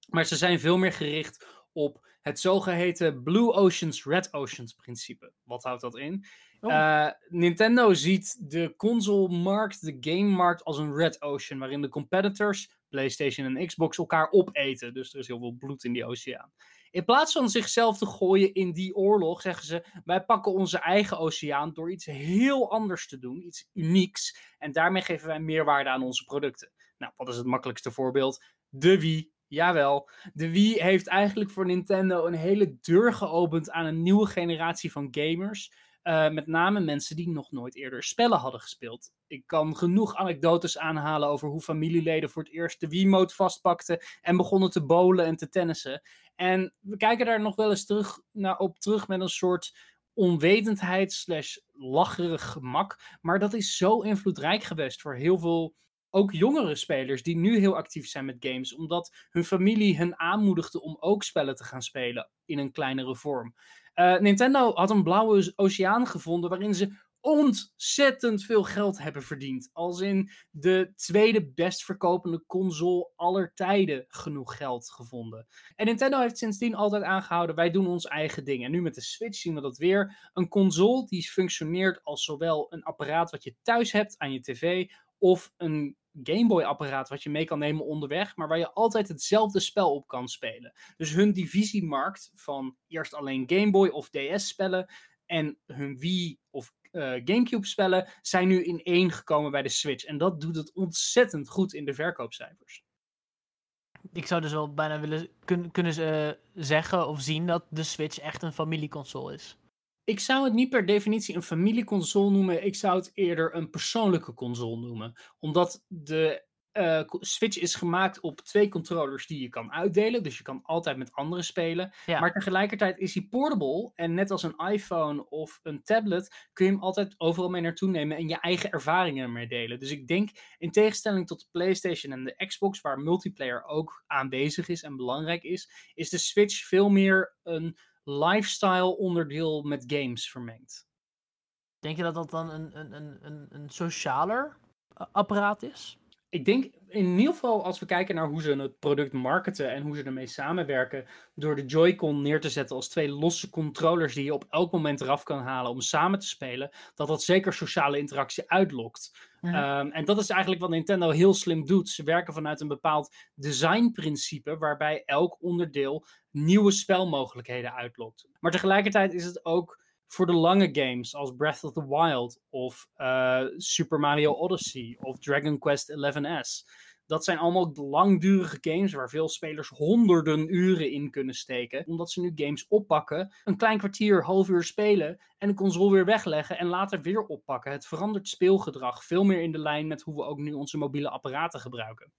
Maar ze zijn veel meer gericht op het zogeheten Blue Oceans, Red Oceans principe. Wat houdt dat in? Oh. Uh, Nintendo ziet de console-markt, de game-markt als een Red Ocean, waarin de competitors, PlayStation en Xbox, elkaar opeten. Dus er is heel veel bloed in die oceaan. In plaats van zichzelf te gooien in die oorlog, zeggen ze: wij pakken onze eigen oceaan door iets heel anders te doen, iets unieks. En daarmee geven wij meerwaarde aan onze producten. Nou, wat is het makkelijkste voorbeeld? De Wii, Jawel, de Wii heeft eigenlijk voor Nintendo een hele deur geopend aan een nieuwe generatie van gamers. Uh, met name mensen die nog nooit eerder spellen hadden gespeeld. Ik kan genoeg anekdotes aanhalen over hoe familieleden voor het eerst de Wii-mode vastpakten en begonnen te bowlen en te tennissen. En we kijken daar nog wel eens terug, naar, op terug met een soort onwetendheid slash lacherig gemak. Maar dat is zo invloedrijk geweest voor heel veel ook jongere spelers die nu heel actief zijn met games, omdat hun familie hen aanmoedigde om ook spellen te gaan spelen in een kleinere vorm. Uh, Nintendo had een blauwe oceaan gevonden waarin ze ontzettend veel geld hebben verdiend. Als in de tweede best verkopende console aller tijden genoeg geld gevonden. En Nintendo heeft sindsdien altijd aangehouden, wij doen ons eigen ding. En nu met de Switch zien we dat weer. Een console die functioneert als zowel een apparaat wat je thuis hebt aan je tv, of een Game Boy apparaat wat je mee kan nemen onderweg, maar waar je altijd hetzelfde spel op kan spelen. Dus hun divisiemarkt van eerst alleen Game Boy of DS spellen en hun Wii of uh, GameCube spellen zijn nu in één gekomen bij de Switch. En dat doet het ontzettend goed in de verkoopcijfers. Ik zou dus wel bijna willen kun, kunnen uh, zeggen of zien dat de Switch echt een familieconsole is. Ik zou het niet per definitie een familieconsole noemen. Ik zou het eerder een persoonlijke console noemen. Omdat de uh, Switch is gemaakt op twee controllers die je kan uitdelen. Dus je kan altijd met anderen spelen. Maar tegelijkertijd is hij portable. En net als een iPhone of een tablet kun je hem altijd overal mee naartoe nemen en je eigen ervaringen ermee delen. Dus ik denk, in tegenstelling tot de PlayStation en de Xbox, waar multiplayer ook aanwezig is en belangrijk is, is de Switch veel meer een lifestyle onderdeel met games vermengd. Denk je dat dat dan een, een, een, een socialer eh, apparaat is? Ik denk in ieder geval als we kijken naar hoe ze het product marketen en hoe ze ermee samenwerken, door de Joy-Con neer te zetten als twee losse controllers die je op elk moment eraf kan halen om samen te spelen, dat dat zeker sociale interactie uitlokt. Ehm, en dat is eigenlijk wat Nintendo heel slim doet. Ze werken vanuit een bepaald designprincipe waarbij elk onderdeel nieuwe spelmogelijkheden uitlokt. Maar tegelijkertijd is het ook voor de lange games als Breath of the Wild of uh, Super Mario Odyssey of Dragon Quest XI's. Dat zijn allemaal langdurige games waar veel spelers honderden uren in kunnen steken. Omdat ze nu games oppakken, een klein kwartier, half uur spelen en de console weer wegleggen en later weer oppakken. Het verandert speelgedrag veel meer in de lijn met hoe we ook nu onze mobiele apparaten gebruiken.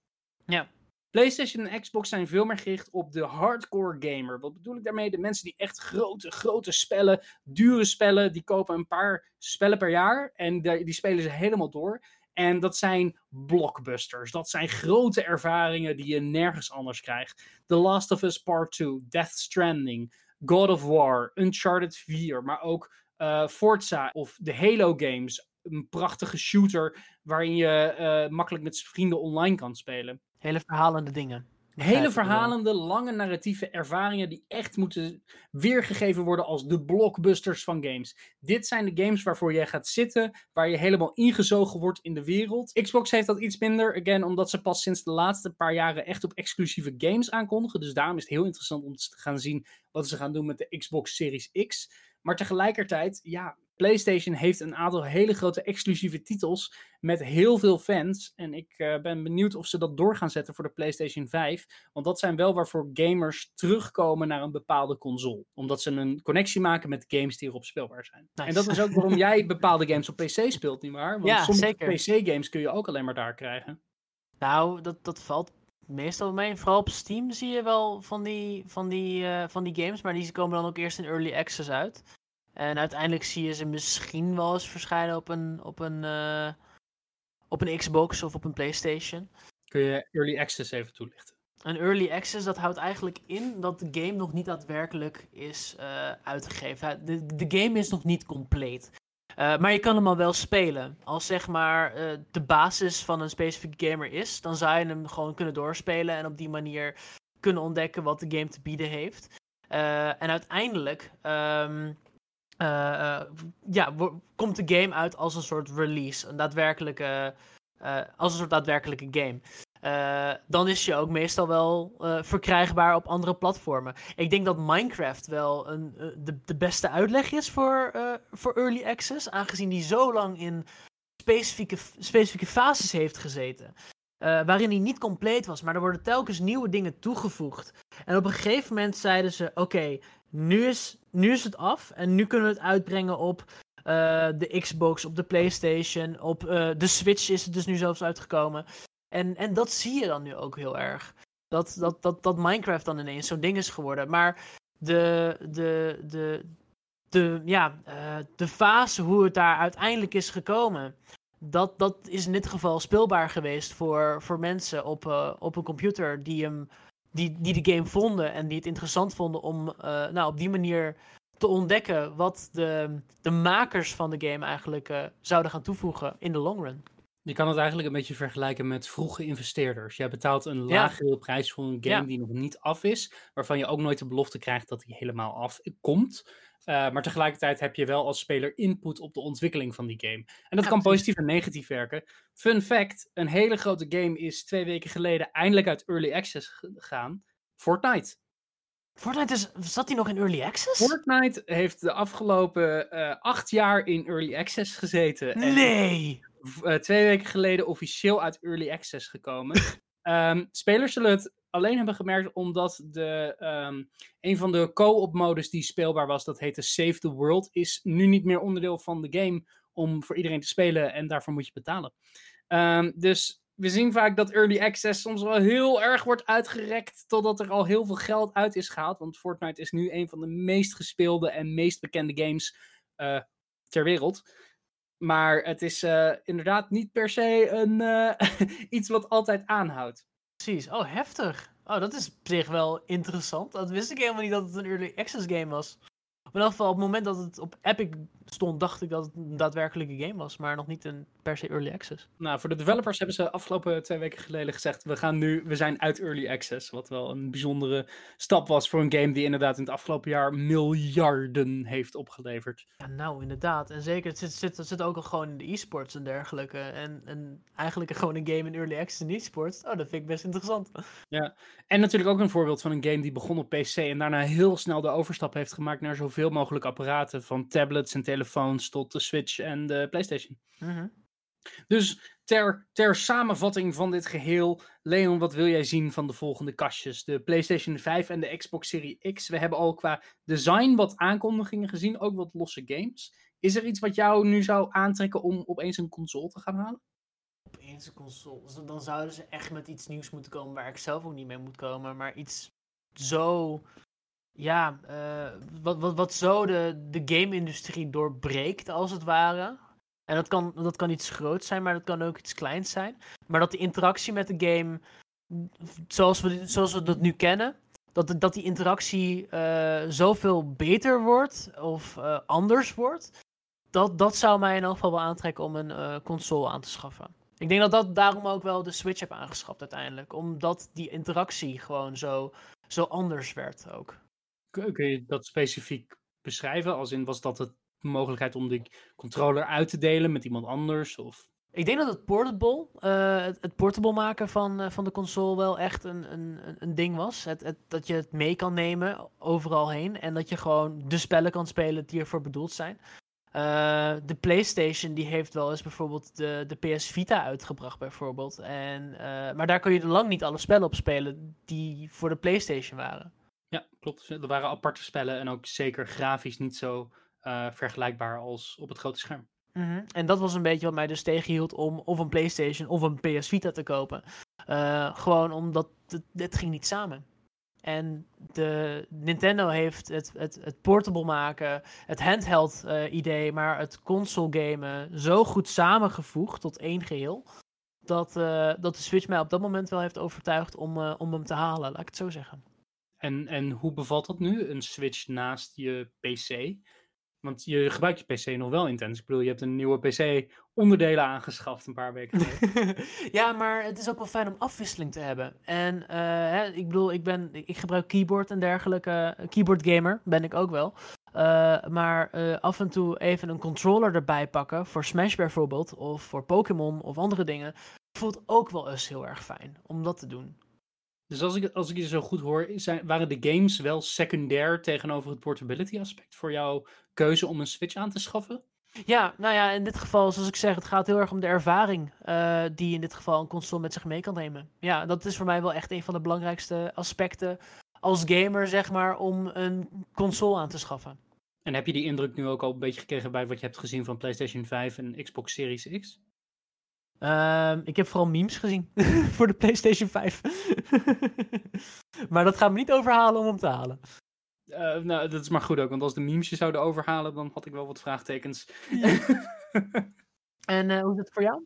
Ja, PlayStation en Xbox zijn veel meer gericht op de hardcore gamer. Wat bedoel ik daarmee? De mensen die echt grote, grote spellen, dure spellen, die kopen een paar spellen per jaar en die spelen ze helemaal door. En dat zijn blockbusters. Dat zijn grote ervaringen die je nergens anders krijgt. The Last of Us Part 2, Death Stranding, God of War, Uncharted 4, maar ook uh, Forza of de Halo games. Een prachtige shooter waarin je uh, makkelijk met vrienden online kan spelen. Hele verhalende dingen. Hele verhalende, lange narratieve ervaringen die echt moeten weergegeven worden als de blockbusters van games. Dit zijn de games waarvoor jij gaat zitten, waar je helemaal ingezogen wordt in de wereld. Xbox heeft dat iets minder, again, omdat ze pas sinds de laatste paar jaren echt op exclusieve games aankondigen. Dus daarom is het heel interessant om te gaan zien wat ze gaan doen met de Xbox Series X. Maar tegelijkertijd, ja, PlayStation heeft een aantal hele grote exclusieve titels met heel veel fans. En ik uh, ben benieuwd of ze dat door gaan zetten voor de PlayStation 5. Want dat zijn wel waarvoor gamers terugkomen naar een bepaalde console. Omdat ze een connectie maken met games die erop speelbaar zijn. Nice. En dat is ook waarom jij bepaalde games op PC speelt, nietwaar? Want ja, sommige PC-games kun je ook alleen maar daar krijgen. Nou, dat, dat valt meestal mee. Vooral op Steam zie je wel van die, van, die, uh, van die games. Maar die komen dan ook eerst in early access uit. En uiteindelijk zie je ze misschien wel eens verschijnen op een, op een, uh, op een Xbox of op een PlayStation. Kun je Early Access even toelichten? Een Early Access, dat houdt eigenlijk in dat de game nog niet daadwerkelijk is uh, uitgegeven. De, de game is nog niet compleet. Uh, maar je kan hem al wel spelen. Als zeg maar uh, de basis van een specifieke gamer is, dan zou je hem gewoon kunnen doorspelen en op die manier kunnen ontdekken wat de game te bieden heeft. Uh, en uiteindelijk uh, ja, komt de game uit als een soort release. Een daadwerkelijke, als een soort daadwerkelijke game. Dan is je ook meestal wel verkrijgbaar op andere platformen. Ik denk dat Minecraft wel een, de, de beste uitleg is voor, voor Early Access. Aangezien die zo lang in specifieke, specifieke fases heeft gezeten. waarin hij niet compleet was, maar er worden telkens nieuwe dingen toegevoegd. En op een gegeven moment zeiden ze: Oké, nu is, nu is het af en nu kunnen we het uitbrengen op de Xbox, op de PlayStation, op de Switch is het dus nu zelfs uitgekomen. En, en dat zie je dan nu ook heel erg. Dat, dat, dat, dat Minecraft dan ineens zo'n ding is geworden. Maar de, de, de, de, ja, uh, de fase hoe het daar uiteindelijk is gekomen. Dat, dat is in dit geval speelbaar geweest voor, voor mensen op, op een computer die hem die, die de game vonden en die het interessant vonden om uh, nou, op die manier te ontdekken wat de, de makers van de game eigenlijk eh, zouden gaan toevoegen in de long run. Je kan het eigenlijk een beetje vergelijken met vroege investeerders. Jij betaalt een lagere prijs voor een game die nog niet af is, waarvan je ook nooit de belofte krijgt dat die helemaal afkomt. Uh, maar tegelijkertijd heb je wel als speler input op de ontwikkeling van die game. En dat kan positief en negatief werken. Fun fact: een hele grote game is twee weken geleden eindelijk uit early access gegaan. Fortnite. Fortnite is, zat hij nog in early access? Fortnite heeft de afgelopen uh, acht jaar in early access gezeten. Nee! En, uh, twee weken geleden officieel uit early access gekomen. um, spelers zullen het alleen hebben gemerkt omdat de, um, een van de co-op modus die speelbaar was, dat heette Save the World, is nu niet meer onderdeel van de game om voor iedereen te spelen en daarvoor moet je betalen. Um, dus we zien vaak dat early access soms wel heel erg wordt uitgerekt totdat er al heel veel geld uit is gehaald. Want Fortnite is nu een van de meest gespeelde en meest bekende games uh, ter wereld. Maar het is uh, inderdaad niet per se een, uh, iets wat altijd aanhoudt. Precies. Oh, heftig. Oh, dat is op zich wel interessant. Dat wist ik helemaal niet dat het een early access game was. in ieder geval, op het moment dat het op Epic stond, dacht ik dat het een daadwerkelijke game was, maar nog niet een per se early access. Nou, voor de developers hebben ze afgelopen twee weken geleden gezegd: we gaan nu, we zijn uit early access. Wat wel een bijzondere stap was voor een game die inderdaad in het afgelopen jaar miljarden heeft opgeleverd. Ja, nou, inderdaad. En zeker, het zit, zit, het zit ook al gewoon in de e-sports en dergelijke. En, en eigenlijk gewoon een game in early access en e-sports. Oh, dat vind ik best interessant. Ja, en natuurlijk ook een voorbeeld van een game die begon op PC en daarna heel snel de overstap heeft gemaakt naar zoveel mogelijk apparaten, van tablets en telefoons tot de Switch en de PlayStation. Mm -hmm. Dus ter, ter samenvatting van dit geheel, Leon, wat wil jij zien van de volgende kastjes? De PlayStation 5 en de Xbox Series X. We hebben al qua design wat aankondigingen gezien, ook wat losse games. Is er iets wat jou nu zou aantrekken om opeens een console te gaan halen? Opeens een console. Dan zouden ze echt met iets nieuws moeten komen waar ik zelf ook niet mee moet komen. Maar iets zo. Ja, uh, wat, wat, wat zo de, de game-industrie doorbreekt, als het ware. En dat kan, dat kan iets groots zijn, maar dat kan ook iets kleins zijn. Maar dat de interactie met de game, zoals we, zoals we dat nu kennen, dat, dat die interactie uh, zoveel beter wordt of uh, anders wordt, dat, dat zou mij in elk geval wel aantrekken om een console aan te schaffen. Ik denk dat dat daarom ook wel de Switch heb aangeschaft uiteindelijk. Omdat die interactie gewoon zo, zo anders werd ook. Kun je dat specifiek beschrijven? Als in, was dat het mogelijkheid om de controller uit te delen met iemand anders? Of... Ik denk dat het portable, uh, het, portable maken van, uh, van de console wel echt een, een, een ding was. Het, dat je het mee kan nemen overal heen en dat je gewoon de spellen kan spelen die ervoor bedoeld zijn. Uh, de PlayStation die heeft wel eens bijvoorbeeld de, de PS Vita uitgebracht bijvoorbeeld. En, maar daar kun je lang niet alle spellen op spelen die voor de PlayStation waren. Ja, klopt. Er waren aparte spellen en ook zeker grafisch niet zo uh, vergelijkbaar als op het grote scherm. -hmm. En dat was een beetje wat mij dus tegenhield om of een PlayStation of een PS Vita te kopen. Uh, gewoon omdat het, het, ging niet samen. En de Nintendo heeft het, het, het portable maken, het handheld uh, idee, maar het console gamen zo goed samengevoegd tot één geheel. Dat, dat de Switch mij op dat moment wel heeft overtuigd om, om hem te halen, laat ik het zo zeggen. En, en hoe bevalt dat nu, een Switch naast je PC? Want je gebruikt je PC nog wel intens. Ik bedoel, je hebt een nieuwe PC onderdelen aangeschaft een paar weken geleden. ja, maar het is ook wel fijn om afwisseling te hebben. En uh, hè, ik bedoel, ik, ben, ik gebruik keyboard en dergelijke. Keyboard gamer ben ik ook wel. Uh, maar af en toe even een controller erbij pakken. Voor Smash bijvoorbeeld. Of voor Pokémon of andere dingen. Voelt ook wel eens heel erg fijn om dat te doen. Dus als ik, als ik je zo goed hoor, zijn, waren de games wel secundair tegenover het portability aspect voor jouw keuze om een Switch aan te schaffen? Ja, nou ja, in dit geval, zoals ik zeg, het gaat heel erg om de ervaring uh, die in dit geval een console met zich mee kan nemen. Ja, dat is voor mij wel echt een van de belangrijkste aspecten als gamer, zeg maar, om een console aan te schaffen. En heb je die indruk nu ook al een beetje gekregen bij wat je hebt gezien van PlayStation 5 en Xbox Series X? Uh, ik heb vooral memes gezien voor de PlayStation 5. maar dat gaat me niet overhalen om hem te halen. Uh, nou, dat is maar goed ook, want als de memes je zouden overhalen, dan had ik wel wat vraagtekens. en uh, hoe is het voor jou?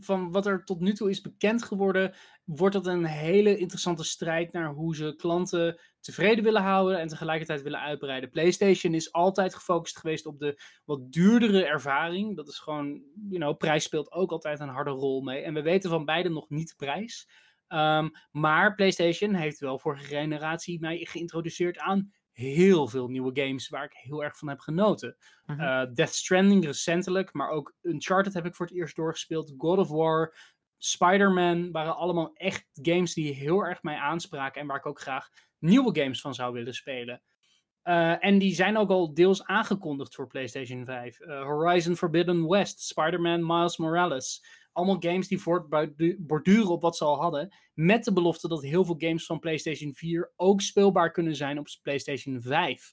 van wat er tot nu toe is bekend geworden, wordt het een hele interessante strijd naar hoe ze klanten tevreden willen houden en tegelijkertijd willen uitbreiden. PlayStation is altijd gefocust geweest op de wat duurdere ervaring. Dat is gewoon, you know, prijs speelt ook altijd een harde rol mee. En we weten van beide nog niet de prijs. Ehm, maar PlayStation heeft wel vorige generatie mij geïntroduceerd aan heel veel nieuwe games waar ik heel erg van heb genoten. Uh Death Stranding recentelijk, maar ook Uncharted heb ik voor het eerst doorgespeeld. God of War, Spider-Man waren allemaal echt games die heel erg mij aanspraken en waar ik ook graag nieuwe games van zou willen spelen. Uh, en die zijn ook al deels aangekondigd voor PlayStation 5. Uh, eh, Horizon Forbidden West, Spider-Man Miles Morales. Allemaal games die voortborduren op wat ze al hadden. Met de belofte dat heel veel games van PlayStation 4 ook speelbaar kunnen zijn op PlayStation 5.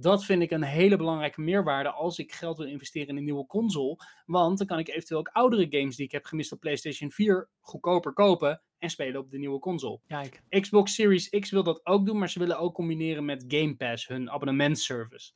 Dat vind ik een hele belangrijke meerwaarde als ik geld wil investeren in een nieuwe console. Want dan kan ik eventueel ook oudere games die ik heb gemist op PlayStation 4 goedkoper kopen en spelen op de nieuwe console. Kijk. Xbox Series X wil dat ook doen, maar ze willen ook combineren met Game Pass, hun abonnementservice.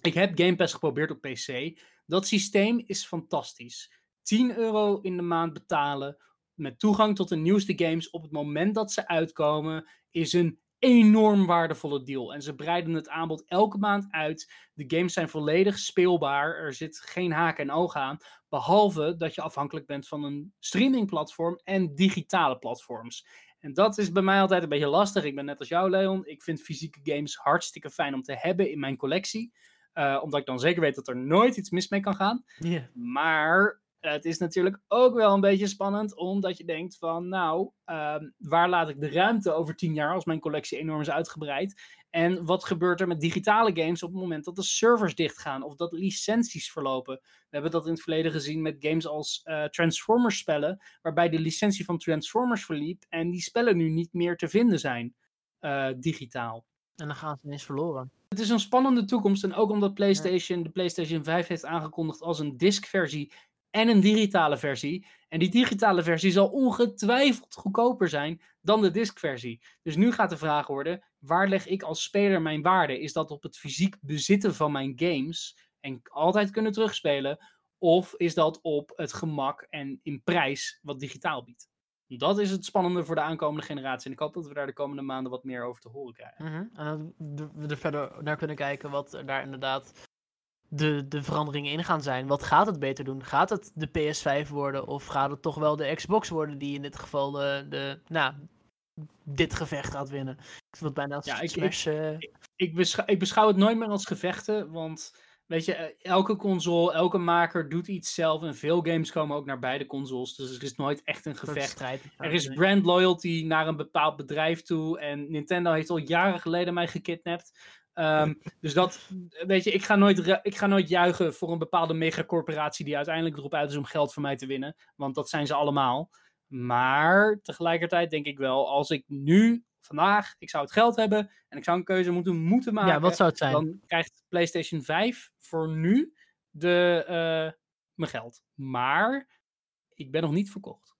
Ik heb Game Pass geprobeerd op PC. Dat systeem is fantastisch. 10 euro in de maand betalen met toegang tot de nieuwste games op het moment dat ze uitkomen is een enorm waardevolle deal. En ze breiden het aanbod elke maand uit. De games zijn volledig speelbaar. Er zit geen haak en oog aan. Behalve dat je afhankelijk bent van een streamingplatform en digitale platforms. En dat is bij mij altijd een beetje lastig. Ik ben net als jou, Leon. Ik vind fysieke games hartstikke fijn om te hebben in mijn collectie. Uh, omdat ik dan zeker weet dat er nooit iets mis mee kan gaan. Yeah. Maar het is natuurlijk ook wel een beetje spannend, omdat je denkt van, nou, ehm, waar laat ik de ruimte over tien jaar als mijn collectie enorm is uitgebreid? En wat gebeurt er met digitale games op het moment dat de servers dichtgaan of dat licenties verlopen? We hebben dat in het verleden gezien met games als uh, Transformers spellen, waarbij de licentie van Transformers verliep en die spellen nu niet meer te vinden zijn uh, digitaal. En dan gaan ze ineens verloren. Het is een spannende toekomst en ook omdat PlayStation de PlayStation 5 heeft aangekondigd als een diskversie en een digitale versie. En die digitale versie zal ongetwijfeld goedkoper zijn dan de diskversie. Dus nu gaat de vraag worden: waar leg ik als speler mijn waarde? Is dat op het fysiek bezitten van mijn games en altijd kunnen terugspelen? Of is dat op het gemak en in prijs wat digitaal biedt? Dat is het spannende voor de aankomende generatie. En ik hoop dat we daar de komende maanden wat meer over te horen krijgen. Mm En dat we er verder naar kunnen kijken wat daar inderdaad de, de veranderingen in gaan zijn. Wat gaat het beter doen? Gaat het de PS5 worden of gaat het toch wel de Xbox worden die in dit geval de, de nou, dit gevecht gaat winnen? Ik wil bijna als ja, ik, Smash, ik, uh... ik, beschouw, ik beschouw het nooit meer als gevechten, want weet je, eh, elke console, elke maker doet iets zelf en veel games komen ook naar beide consoles, dus er is nooit echt een gevecht. Er is brand loyalty naar een bepaald bedrijf toe en Nintendo heeft al jaren geleden mij gekidnapt. Um, dus dat, weet je, ik ga, nooit, ik ga nooit juichen voor een bepaalde megacorporatie die uiteindelijk erop uit is om geld van mij te winnen. Want dat zijn ze allemaal. Maar tegelijkertijd denk ik wel, als ik nu, vandaag, ik zou het geld hebben en ik zou een keuze moeten, moeten maken. Ja, wat zou het zijn? Dan krijgt PlayStation 5 voor nu de, uh, mijn geld. Maar ik ben nog niet verkocht.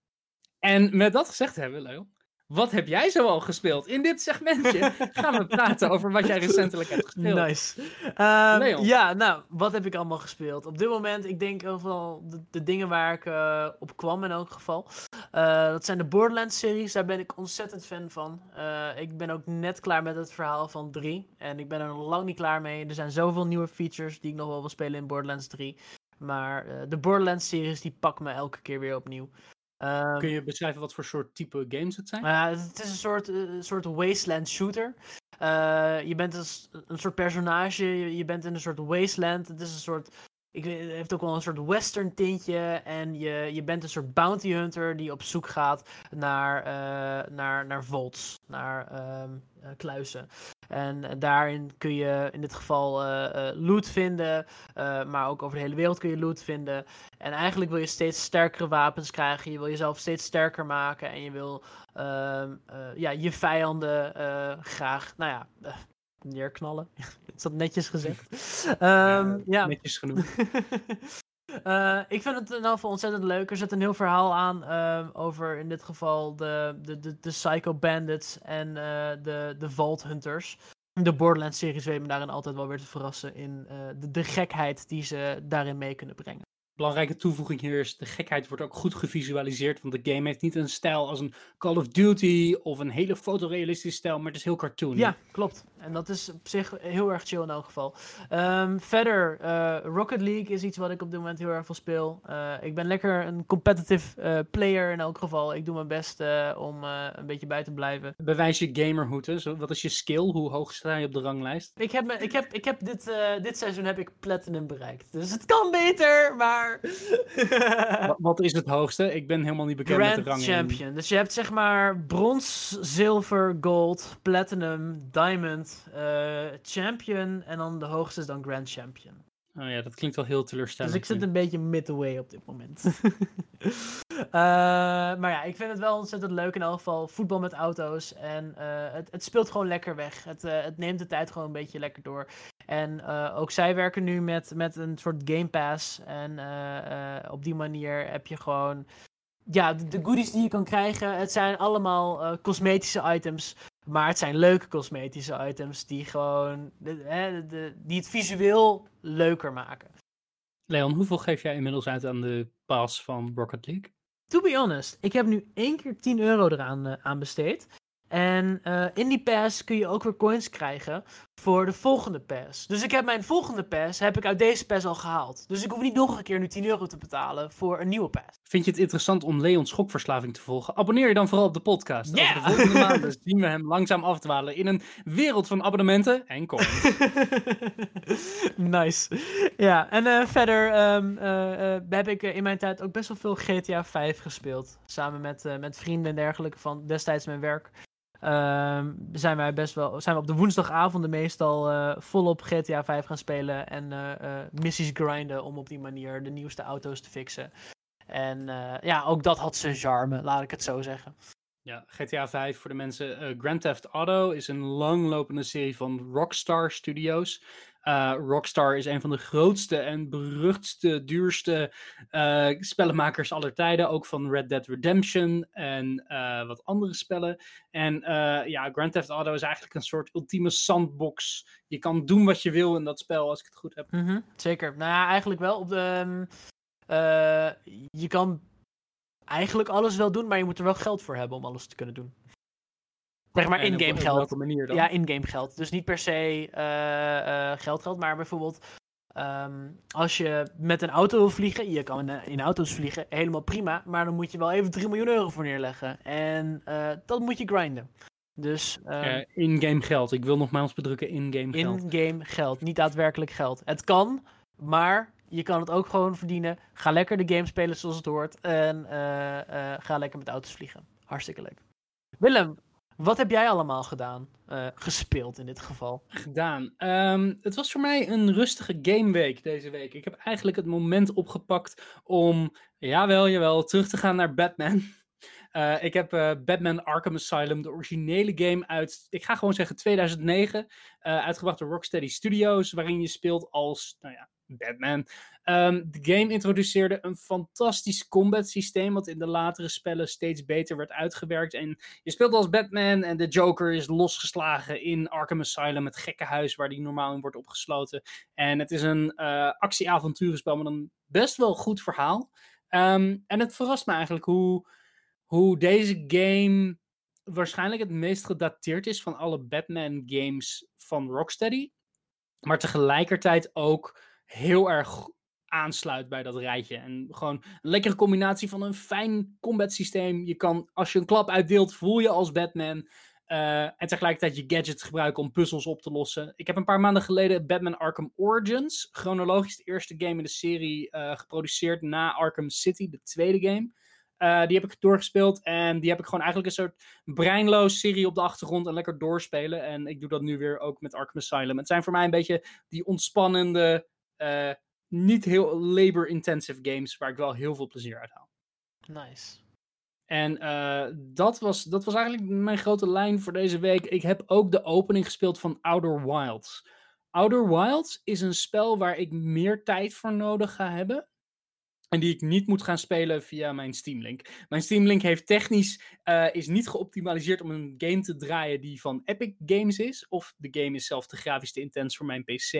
En met dat gezegd hebben, Leo, wat heb jij zo al gespeeld? In dit segmentje gaan we praten over wat jij recentelijk hebt gespeeld. Nice. Um, ja, nou, wat heb ik allemaal gespeeld? Op dit moment, ik denk overal de, de dingen waar ik uh, op kwam in elk geval. Uh, dat zijn de Borderlands-series, daar ben ik ontzettend fan van. Uh, ik ben ook net klaar met het verhaal van 3. En ik ben er nog lang niet klaar mee. Er zijn zoveel nieuwe features die ik nog wel wil spelen in Borderlands 3. Maar de Borderlands-series, die pakken me elke keer weer opnieuw. Um, Kun je beschrijven wat voor soort type games het zijn? Uh, het is een soort, uh, soort wasteland shooter. Uh, je bent een, een, soort personage, je, je, bent in een soort wasteland. Het is een soort. Ik weet, het heeft ook wel een soort western tintje. En je, je bent een soort bounty hunter die op zoek gaat naar, naar, naar vaults, naar um, kluizen. En daarin kun je in dit geval uh, uh, loot vinden, uh, maar ook over de hele wereld kun je loot vinden. En eigenlijk wil je steeds sterkere wapens krijgen, je wil jezelf steeds sterker maken en je wil ehm, ja, je vijanden graag, nou ja, neerknallen. Is dat netjes gezegd? um, ja, netjes genoeg. Uh, ik vind het in ieder geval ontzettend leuk. Er zit een heel verhaal aan uh, over in dit geval de, de, de, de Psycho Bandits en uh, de, de Vault Hunters. De Borderlands-series weet me daarin altijd wel weer te verrassen in de, de gekheid die ze daarin mee kunnen brengen. belangrijke toevoeging hier is, de gekheid wordt ook goed gevisualiseerd, want de game heeft niet een stijl als een Call of Duty of een hele fotorealistische stijl, maar het is heel cartoony. Ja, klopt. En dat is op zich heel erg chill in elk geval. Ehm, verder, uh, Rocket League is iets wat ik op dit moment heel erg veel speel. Uh, ik ben lekker een competitive uh, player in elk geval. Ik doe mijn best om een beetje bij te blijven. Bewijs je gamerhoed, Wat is je skill? Hoe hoog sta je op de ranglijst? Ik heb, me, ik heb, ik heb dit, dit seizoen heb ik platinum bereikt. Dus het kan beter, maar wat, is het hoogste? Ik ben helemaal niet bekend Grand met de rangen. Champion. Dus je hebt zeg maar brons, zilver, gold, platinum, diamond, uh, champion en dan de hoogste is dan Grand Champion. Oh ja, dat klinkt wel heel teleurstellend. Dus ik zit een beetje midway op dit moment. uh, maar ja, ik vind het wel ontzettend leuk in elk geval. Voetbal met auto's. En uh, het, het, speelt gewoon lekker weg. Het, uh, het, neemt de tijd gewoon een beetje lekker door. En ook zij werken nu met, met een soort Game Pass. En op die manier heb je gewoon. Ja, de, de, goodies die je kan krijgen. Het zijn allemaal cosmetische items. Maar het zijn leuke cosmetische items die gewoon. Die het visueel leuker maken. Leon, hoeveel geef jij inmiddels uit aan de pass van Rocket League? To be honest, ik heb nu één keer 10 euro eraan uh, aan besteed. En uh, in die pass kun je ook weer coins krijgen voor de volgende pass. Dus ik heb mijn volgende pass heb ik uit deze pass al gehaald. Dus ik hoef niet nog een keer nu 10 euro te betalen voor een nieuwe pass. Vind je het interessant om Leon's schokverslaving te volgen? Abonneer je dan vooral op de podcast. Yeah. Over de volgende maanden zien we hem langzaam afdwalen in een wereld van abonnementen en coins. nice. Ja, en uh, verder um, uh, heb ik in mijn tijd ook best wel veel GTA 5 gespeeld. Samen met, met vrienden en dergelijke van destijds mijn werk. Um, zijn wij best wel, zijn we op de woensdagavonden meestal uh, volop GTA 5 gaan spelen en uh, uh, missies grinden om op die manier de nieuwste auto's te fixen. En ja, ook dat had zijn charme, laat ik het zo zeggen. Ja, GTA 5 voor de mensen. Grand Theft Auto is een langlopende serie van Rockstar Studios. Uh, Rockstar is een van de grootste en beruchtste, duurste uh, spellenmakers aller tijden. Ook van Red Dead Redemption en uh, wat andere spellen. En ja, Grand Theft Auto is eigenlijk een soort ultieme sandbox. Je kan doen wat je wil in dat spel, als ik het goed heb. -hmm, zeker. Nou ja, eigenlijk wel. Op de, um, je kan eigenlijk alles wel doen, maar je moet er wel geld voor hebben om alles te kunnen doen. Zeg maar in-game geld. Manier dan? Ja, in-game geld. Dus niet per se uh, uh, geld geld, maar bijvoorbeeld um, als je met een auto wil vliegen, je kan in, in, auto's vliegen, helemaal prima, maar dan moet je wel even 3 miljoen euro voor neerleggen. En dat moet je grinden. Dus, um, in-game geld. Ik wil nogmaals bedrukken, in-game geld. In-game geld, niet daadwerkelijk geld. Het kan, maar je kan het ook gewoon verdienen. Ga lekker de game spelen zoals het hoort. En ga lekker met auto's vliegen. Hartstikke leuk. Willem, wat heb jij allemaal gedaan? Uh, gespeeld in dit geval? Gedaan. Um, het was voor mij een rustige gameweek deze week. Ik heb eigenlijk het moment opgepakt om, jawel, jawel, terug te gaan naar Batman. Uh, ik heb uh, Batman Arkham Asylum, de originele game uit, ik ga gewoon zeggen 2009, uitgebracht door Rocksteady Studios, waarin je speelt als, nou ja, Batman. Um, de game introduceerde een fantastisch combat systeem, wat in de latere spellen steeds beter werd uitgewerkt. En je speelt als Batman en de Joker is losgeslagen in Arkham Asylum, het gekke huis waar die normaal in wordt opgesloten. En het is een uh, actie-avonturenspel met een best wel goed verhaal. Um, en het verrast me eigenlijk hoe, hoe deze game waarschijnlijk het meest gedateerd is van alle Batman games van Rocksteady. Maar tegelijkertijd ook heel erg aansluit bij dat rijtje. En gewoon een lekkere combinatie van een fijn combat systeem. Je kan, als je een klap uitdeelt, voel je als Batman. Uh, en tegelijkertijd je gadget gebruiken om puzzels op te lossen. Ik heb een paar maanden geleden Batman Arkham Origins, chronologisch de eerste game in de serie, uh, geproduceerd na Arkham City, de tweede game. Uh, die heb ik doorgespeeld en die heb ik gewoon eigenlijk een soort breinloos serie op de achtergrond en lekker doorspelen. En ik doe dat nu weer ook met Arkham Asylum. Het zijn voor mij een beetje die ontspannende, uh, niet heel labor-intensive games waar ik wel heel veel plezier uit haal. Nice. En uh, dat, was, dat was eigenlijk mijn grote lijn voor deze week. Ik heb ook de opening gespeeld van Outer Wilds. Outer Wilds is een spel waar ik meer tijd voor nodig ga hebben. En die ik niet moet gaan spelen via mijn Steam Link. Mijn Steam Link heeft technisch uh, is niet geoptimaliseerd om een game te draaien die van Epic Games is. Of de game is zelf te grafisch te intens voor mijn PC.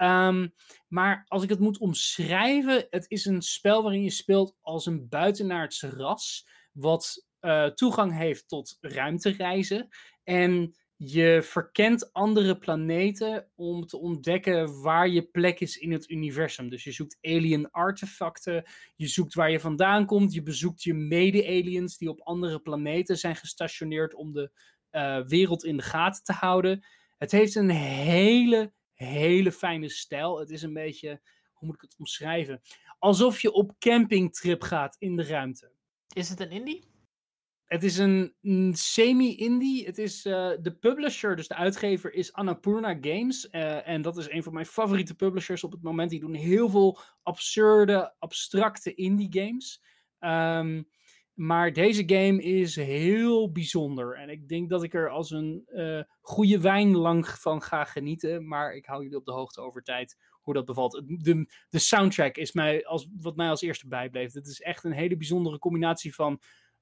Ehm, maar als ik het moet omschrijven, het is een spel waarin je speelt als een buitenaardse ras, wat uh, toegang heeft tot ruimtereizen. En je verkent andere planeten om te ontdekken waar je plek is in het universum. Dus je zoekt alien artefacten, je zoekt waar je vandaan komt, je bezoekt je mede-aliens die op andere planeten zijn gestationeerd om de uh, wereld in de gaten te houden. Het heeft een hele, hele fijne stijl. Het is een beetje, hoe moet ik het omschrijven? Alsof je op campingtrip gaat in de ruimte. Is het een indie? Het is een, semi-indie. Het is uh, de publisher, dus de uitgever, is Annapurna Games. Uh, en dat is een van mijn favoriete publishers op het moment. Die doen heel veel absurde, abstracte indie games. Um, maar deze game is heel bijzonder. En ik denk dat ik er als een uh, goede wijn lang van ga genieten. Maar ik hou jullie op de hoogte over tijd hoe dat bevalt. De, de soundtrack is mij als, wat mij als eerste bijbleef. Het is echt een hele bijzondere combinatie van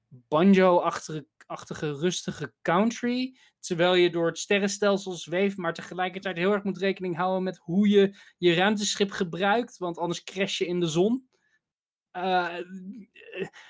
banjo-achtige rustige country. Terwijl je door het sterrenstelsel zweeft, maar tegelijkertijd heel erg moet rekening houden met hoe je je ruimteschip gebruikt. Want anders crash je in de zon. Uh,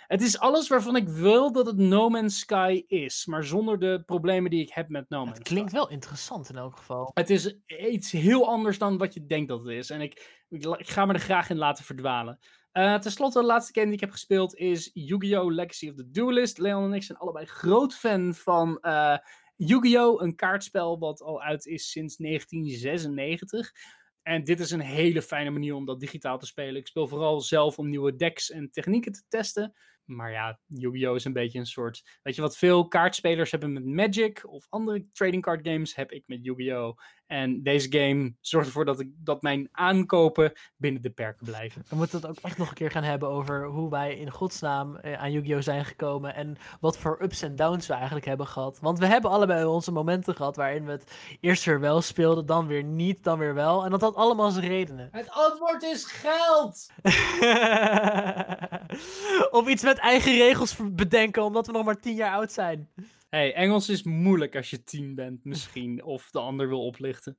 het is alles waarvan ik wil dat het No Man's Sky is, maar zonder de problemen die ik heb met No Man's Het klinkt wel interessant in elk geval. Het is iets heel anders dan wat je denkt dat het is. En ik, ik, ik ga me er graag in laten verdwalen. Uh, Ten slotte, de laatste game die ik heb gespeeld is Yu-Gi-Oh! Legacy of the Duelist. Leon en ik zijn allebei groot fan van uh, Yu-Gi-Oh! Een kaartspel wat al uit is sinds 1996. En dit is een hele fijne manier om dat digitaal te spelen. Ik speel vooral zelf om nieuwe decks en technieken te testen. Maar ja, Yu-Gi-Oh! is een beetje een soort. Weet je wat veel kaartspelers hebben met Magic of andere trading card games, heb ik met Yu-Gi-Oh! En deze game zorgt ervoor dat, ik, dat mijn aankopen binnen de perken blijven. We moeten het ook echt nog een keer gaan hebben over hoe wij in godsnaam eh, aan Yu-Gi-Oh! zijn gekomen. En wat voor ups en downs we eigenlijk hebben gehad. Want we hebben allebei onze momenten gehad waarin we het eerst weer wel speelden, dan weer niet, dan weer wel. En dat had allemaal zijn redenen. Het antwoord is geld! of iets met eigen regels bedenken, omdat we nog maar tien jaar oud zijn. Hey, Engels is moeilijk als je tien bent, misschien. Of de ander wil oplichten.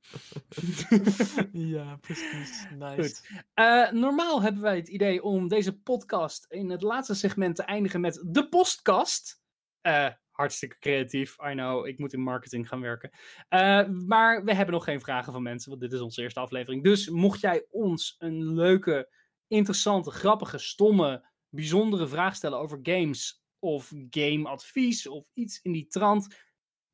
ja, precies. Nice. Goed. Uh, normaal hebben wij het idee om deze podcast in het laatste segment te eindigen met de postkast. Uh, hartstikke creatief. I know, ik moet in marketing gaan werken. Uh, maar we hebben nog geen vragen van mensen, want dit is onze eerste aflevering. Dus mocht jij ons een leuke, interessante, grappige, stomme, bijzondere vraag stellen over games of gameadvies of iets in die trant,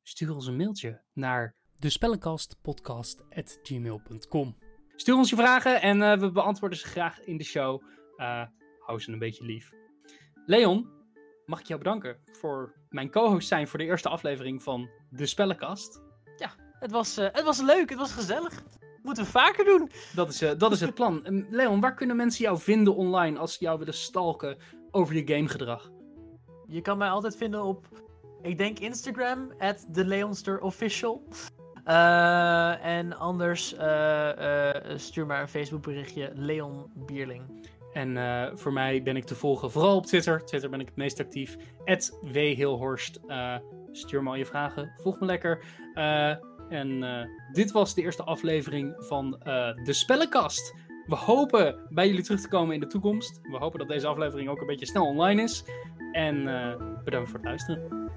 stuur ons een mailtje naar despellenkastpodcast.gmail.com. Stuur ons je vragen en uh, we beantwoorden ze graag in de show. Uh, hou ze een beetje lief. Leon, mag ik jou bedanken voor mijn co-host zijn voor de eerste aflevering van De Spellenkast. Ja, het was, uh, het was leuk, het was gezellig. Moeten we vaker doen. Dat is, dat is het plan. Leon, waar kunnen mensen jou vinden online als ze jou willen stalken over je gamegedrag? Je kan mij altijd vinden op, ik denk Instagram, at TheLeonsterOfficial. Uh, en anders uh, uh, stuur maar een Facebook berichtje, Leon Bierling. En voor mij ben ik te volgen vooral op Twitter. Twitter ben ik het meest actief. At WHilhorst. stuur me al je vragen. Volg me lekker. en dit was de eerste aflevering van de Spellenkast. We hopen bij jullie terug te komen in de toekomst. We hopen dat deze aflevering ook een beetje snel online is. En uh, bedankt voor het luisteren.